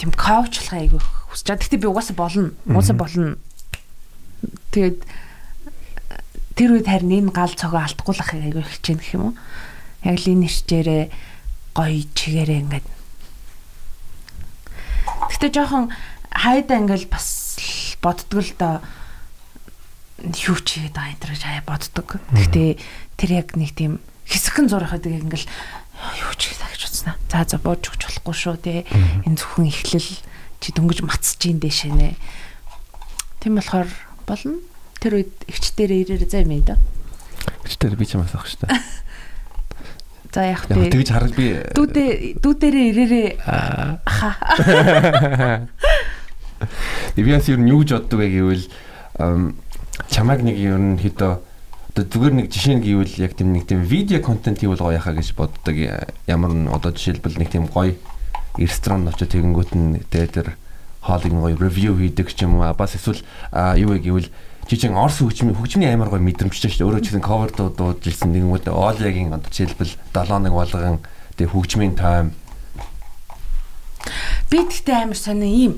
тийм коучлах айгүй хүсэж байгаа. Гэхдээ би угаасаа болно. Угаасаа болно. Тэгээд тэр үед харин энэ гал цогоо алдахгүй л ахыг айгүй хичээн гэх юм уу. Яг л энэ нэрчээрээ гоё чигээрээ ингээд Гэтэ жоохон хайдаа ингээл бас боддгоо л доо юу ч хийгээд байгаа энэ гэж хаяа боддог. Гэтэ тэр яг нэг тийм хэсэгхэн зурх гэдэг ингээл юу ч хийх гэж утснаа. За за бууж өгч болохгүй шүү те. Энэ зөвхөн ихлэл чи дөнгөж мацж ийн дэшээ нэ. Тийм болохоор болно. Тэр үед өвчтөрөө ирээрээ заа юм да. Өвчтөр би ч юм асах шүү дээ. За яг тий. Тэгж хараг би дүүдээ дүүдэрээ ирээрээ Ивиас юу юу гэж боддог вэ гэвэл чамайг нэг ер нь хэдөө одоо зүгээр нэг жишээ нь гэвэл яг тийм нэг тийм видео контент хийвэл гоё яхаа гэж боддог ямар н одоо жишээлбэл нэг тийм гоё ресторан очиж тэгэнгүүт нь тэгээ тэр хоолыг гоё ревю хийдэг ч юм уу бас эсвэл юу вэ гэвэл жижиг орс хөгжмийн хөгжмийн амар гоё мэдрэмжтэй шүү дээ. Өөрөө ч гэсэн cover дуудаж ирсэн нэгмүүд Олягийн одоо жишээлбэл 7 нэг болгон тэг хөгжмийн тайм би тэгтээ амар сонио ийм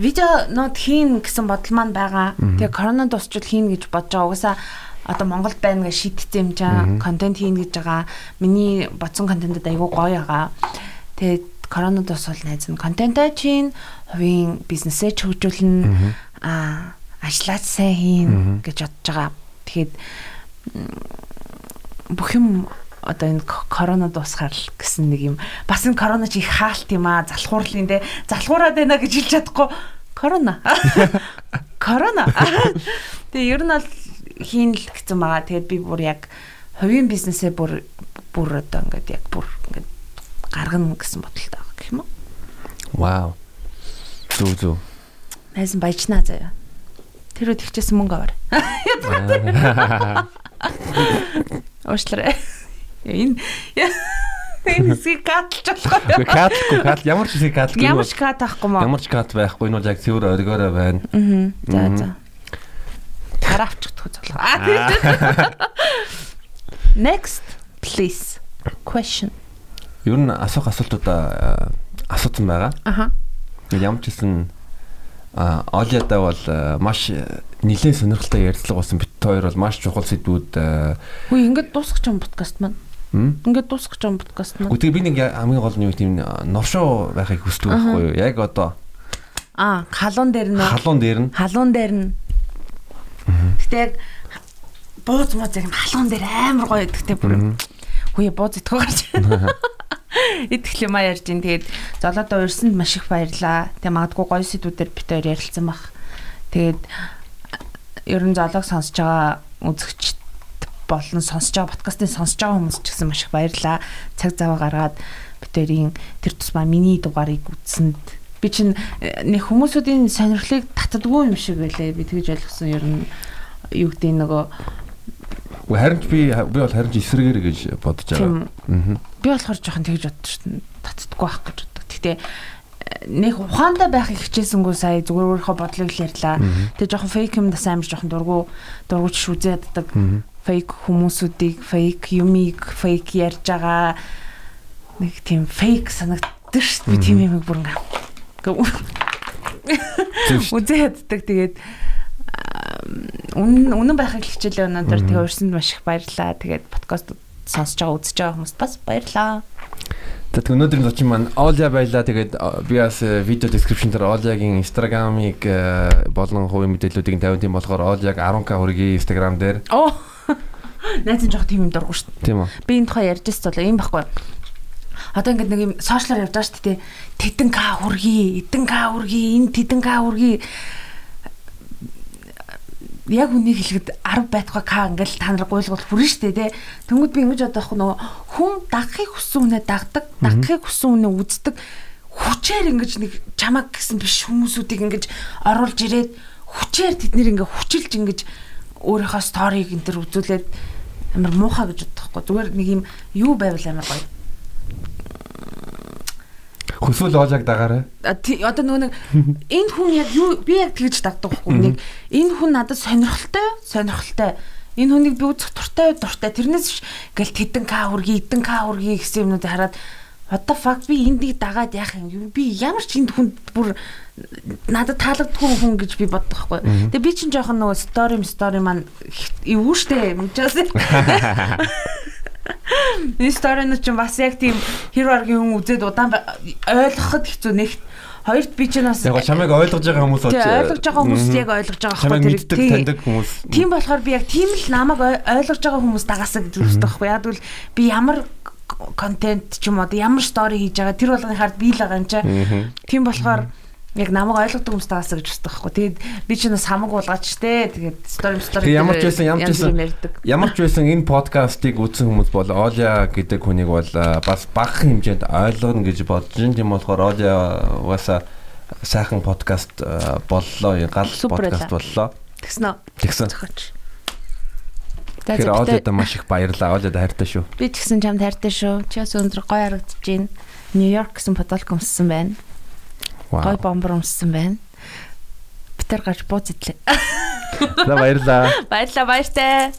видео нот хийн гэсэн бодол маань байгаа. Тэгээ корона дуусчвал хийн гэж бодож байгаа. Угаасаа одоо Монголд байна гэж шийдсэн юм чаа. Контент хийн гэж байгаа. Миний бодсон контентэд айгүй гоё байгаа. Тэгээд корона дуусвал найз нь контентаа чинь хувийн бизнесээ хөгжүүлнэ. Аа ажиллаж сайн хийн гэж бодож байгаа. Тэгэхээр бүх юм одоо энэ корона дуусгаар л гэсэн нэг юм. Бас энэ корона чи их хаалт юм аа. Залхуурлын те. Залхуураад байна гэж хэлж чадахгүй. Корона. Корона. Тэгээ ер нь бол хийн л гэсэн байгаа. Тэгээд би бүр яг хувийн бизнесээ бүр бүр одоо ингээд яг бүр ингээд гаргана гэсэн бодолтой байгаа гэх юм уу? Вау. Зүг зүг. Найсан баяжнаа заяа Тэр үед ихчээсэн мөнгө аваар. Уушлараа. Энэ энэ хэсгийг катлж болохгүй. Катлгүй катл ямар ч хэсгийг катлгүй. Ямар ч кат байхгүй мó. Ямар ч кат байхгүй нь бол яг цэвэр оргиороо байна. Аа. За за. Таравчдах цоглоо. Next please question. Юу н асуух асуултуудаа асуусан байгаа. Аха. Ямар ч хэсэн Олиада бол маш нэлээд сонирхолтой ярилцлага болсон бит хоёр бол маш чухал сэдвүүд Хөө ингэж дуусгах юм подкаст маань. Ингээд дуусгах юм подкаст маань. Үгүй би нэг хамгийн гол нь юу тийм новшоо байхыг хүсдэг байхгүй юу? Яг одоо Аа, халуун дээр нь. Халуун дээр нь. Халуун дээр нь. Гэтэ яг бууз мууз яг халуун дээр амар гоё гэдэгтэй бүр. Хөөе бууз итгэв гарч. Итгэл юм а ярьж ин тэгээд золоодоо урьсанд маш их баярлаа. Тэг магадгүй гоё сэдвүүдээр бит хоёр ярилцсан баг. Тэгээд ер нь золог сонсож байгаа үзэгч болон сонсож байгаа подкастыг сонсож байгаа хүмүүс ч гэсэн маш их баярлаа. Цаг зав гаргаад бит хоёрын тэр тусмаа миний дугаарыг үзсэнд би чинь э, нэг хүмүүсүүдийн сонирхлыг татдаггүй юм шиг байлаа. Би тэгж ойлгосон ер нь юу гэдэг нөгөө Уу харин ч би би бол харин ч эсрэгээр гэж бодож байгаа. Аа. Би болохоор жоохон тэгж боддог шүү дээ. Татдаггүй байх гэж боддог. Гэтэ нэг ухаантай байхыг хичээсэнгүү сая зүгээр өөрийнхөө бодлыг л ярьлаа. Тэгээ жоохон фейк юм дас амар жоохон дургу дургуч шүзээддэг. Фейк хүмүүсүүдийг фейк юмыг фейк ярьж байгаа нэг тийм фейк санагддаг шүү дээ. Би тийм юм бүр ингээ үзээддэг. Тэгээд үнэн үнэн байхыг хичээлээ өнөөдөр тэгээ урьсанд маш их баярлалаа. Тэгээд подкаст сонсож байгаа үзэж байгаа хүмүүст бас баярлалаа. Тэгээд өнөөдрийн зочин маань Оля баялаа. Тэгээд би бас видео description дээр Олягийн Instagram-ыг болон хувийн мэдээллүүдийг тавьсан тийм болохоор Оляг 10k хүргэе Instagram дээр. Оо. Найз нь жоох тийм юм дургу шүү. Тийм үү. Би энэ тухай ярьж байсан бол юм байхгүй. Одоо ингээд нэг юм сошиалар явж байгаа шүү дээ. Тедэн к хүргэе, эдэн к хүргэе, энэ тедэн к хүргэе яг үнийг хэлэхэд 10 байтугай к ингээл та нар гуйлгуул хүрнэ штэ тий. Тэнгүүд би ингэж бодох нөгөө хүн дагахыг хүссэн үнэ дагдаг, дагахыг хүссэн үнэ үздэг. Хүчээр ингэж нэг чамаг гэсэн биш хүмүүсүүдийг ингэж оруулж ирээд хүчээр тэднэр ингээ хүчилж ингэж өөрийнхөө сториг энэ төр үзүүлээд амар муухай гэж бодохгүй. Зүгээр нэг юм юу байвал амар гоё Хүсвэл оолаг дагаарай. Одоо нөгөө нэг энэ хүн яг юу би яг тэгж дагдаг байхгүй нэг энэ хүн надад сонирхолтой сонирхолтой энэ хүнийг би үзэх дуртай дуртай тэрнээс биш ингээл тэдэн к хүргий эдэн к хүргий гэсэн юмнуудыг хараад what the fuck би эндийг дагаад яах юм би ямар ч энд хүнд бүр надад таалагдгүй хүн гэж би боддог байхгүй. Тэгээ би чинь жоохон нөгөө story story маань эвгүй штэ мэдчихээс. Энэ сторинууд ч бас яг тийм хэр баргийн хүн үзээд удаан ойлгоход хэцүү. Нэгт хоёрт би ч бас яг чамайг ойлгож байгаа хүмүүс болж ойлгож байгаа хүмүүс яг ойлгож байгаа байхгүй тэр таньдаг хүмүүс. Тийм болохоор би яг тийм л намайг ойлгож байгаа хүмүүс дагаасаа гэж үздэг байхгүй. Яг бол би ямар контент ч юм уу ямар стори хийж байгаа тэр болгоны хард би л байгаа юм чаа тийм болохоор яг намайг ойлгодог хүмүүс таасаа гэж боддог байхгүй. Тэгээд би ч бас хамаг уулгаач штэ. Тэгээд story story ямар ч байсан ямар ч байсан ямар ч байсан энэ подкастыг үзсэн хүмүүс бол Оля гэдэг хүнийг бол бас бага хэмжээнд ойлгоно гэж бодож байна. Тийм болохоор Оля угаасаа сайхан подкаст боллоо. Гал подкаст боллоо. Тэгсэн үү? Тэгсэн. Тэгэхээр Олядаа маш их баярлалаа. Олядаа хайртай шүү. Би ч гэсэн чамд хайртай шүү. Чи бас өндөр гоё харагдаж байна. Нью-Йорк гэсэн потолк өмссөн байна гой бомбор өмссөн байна. Бид нар гарч бууз идлээ. За баярлаа. Баярлаа баяртай.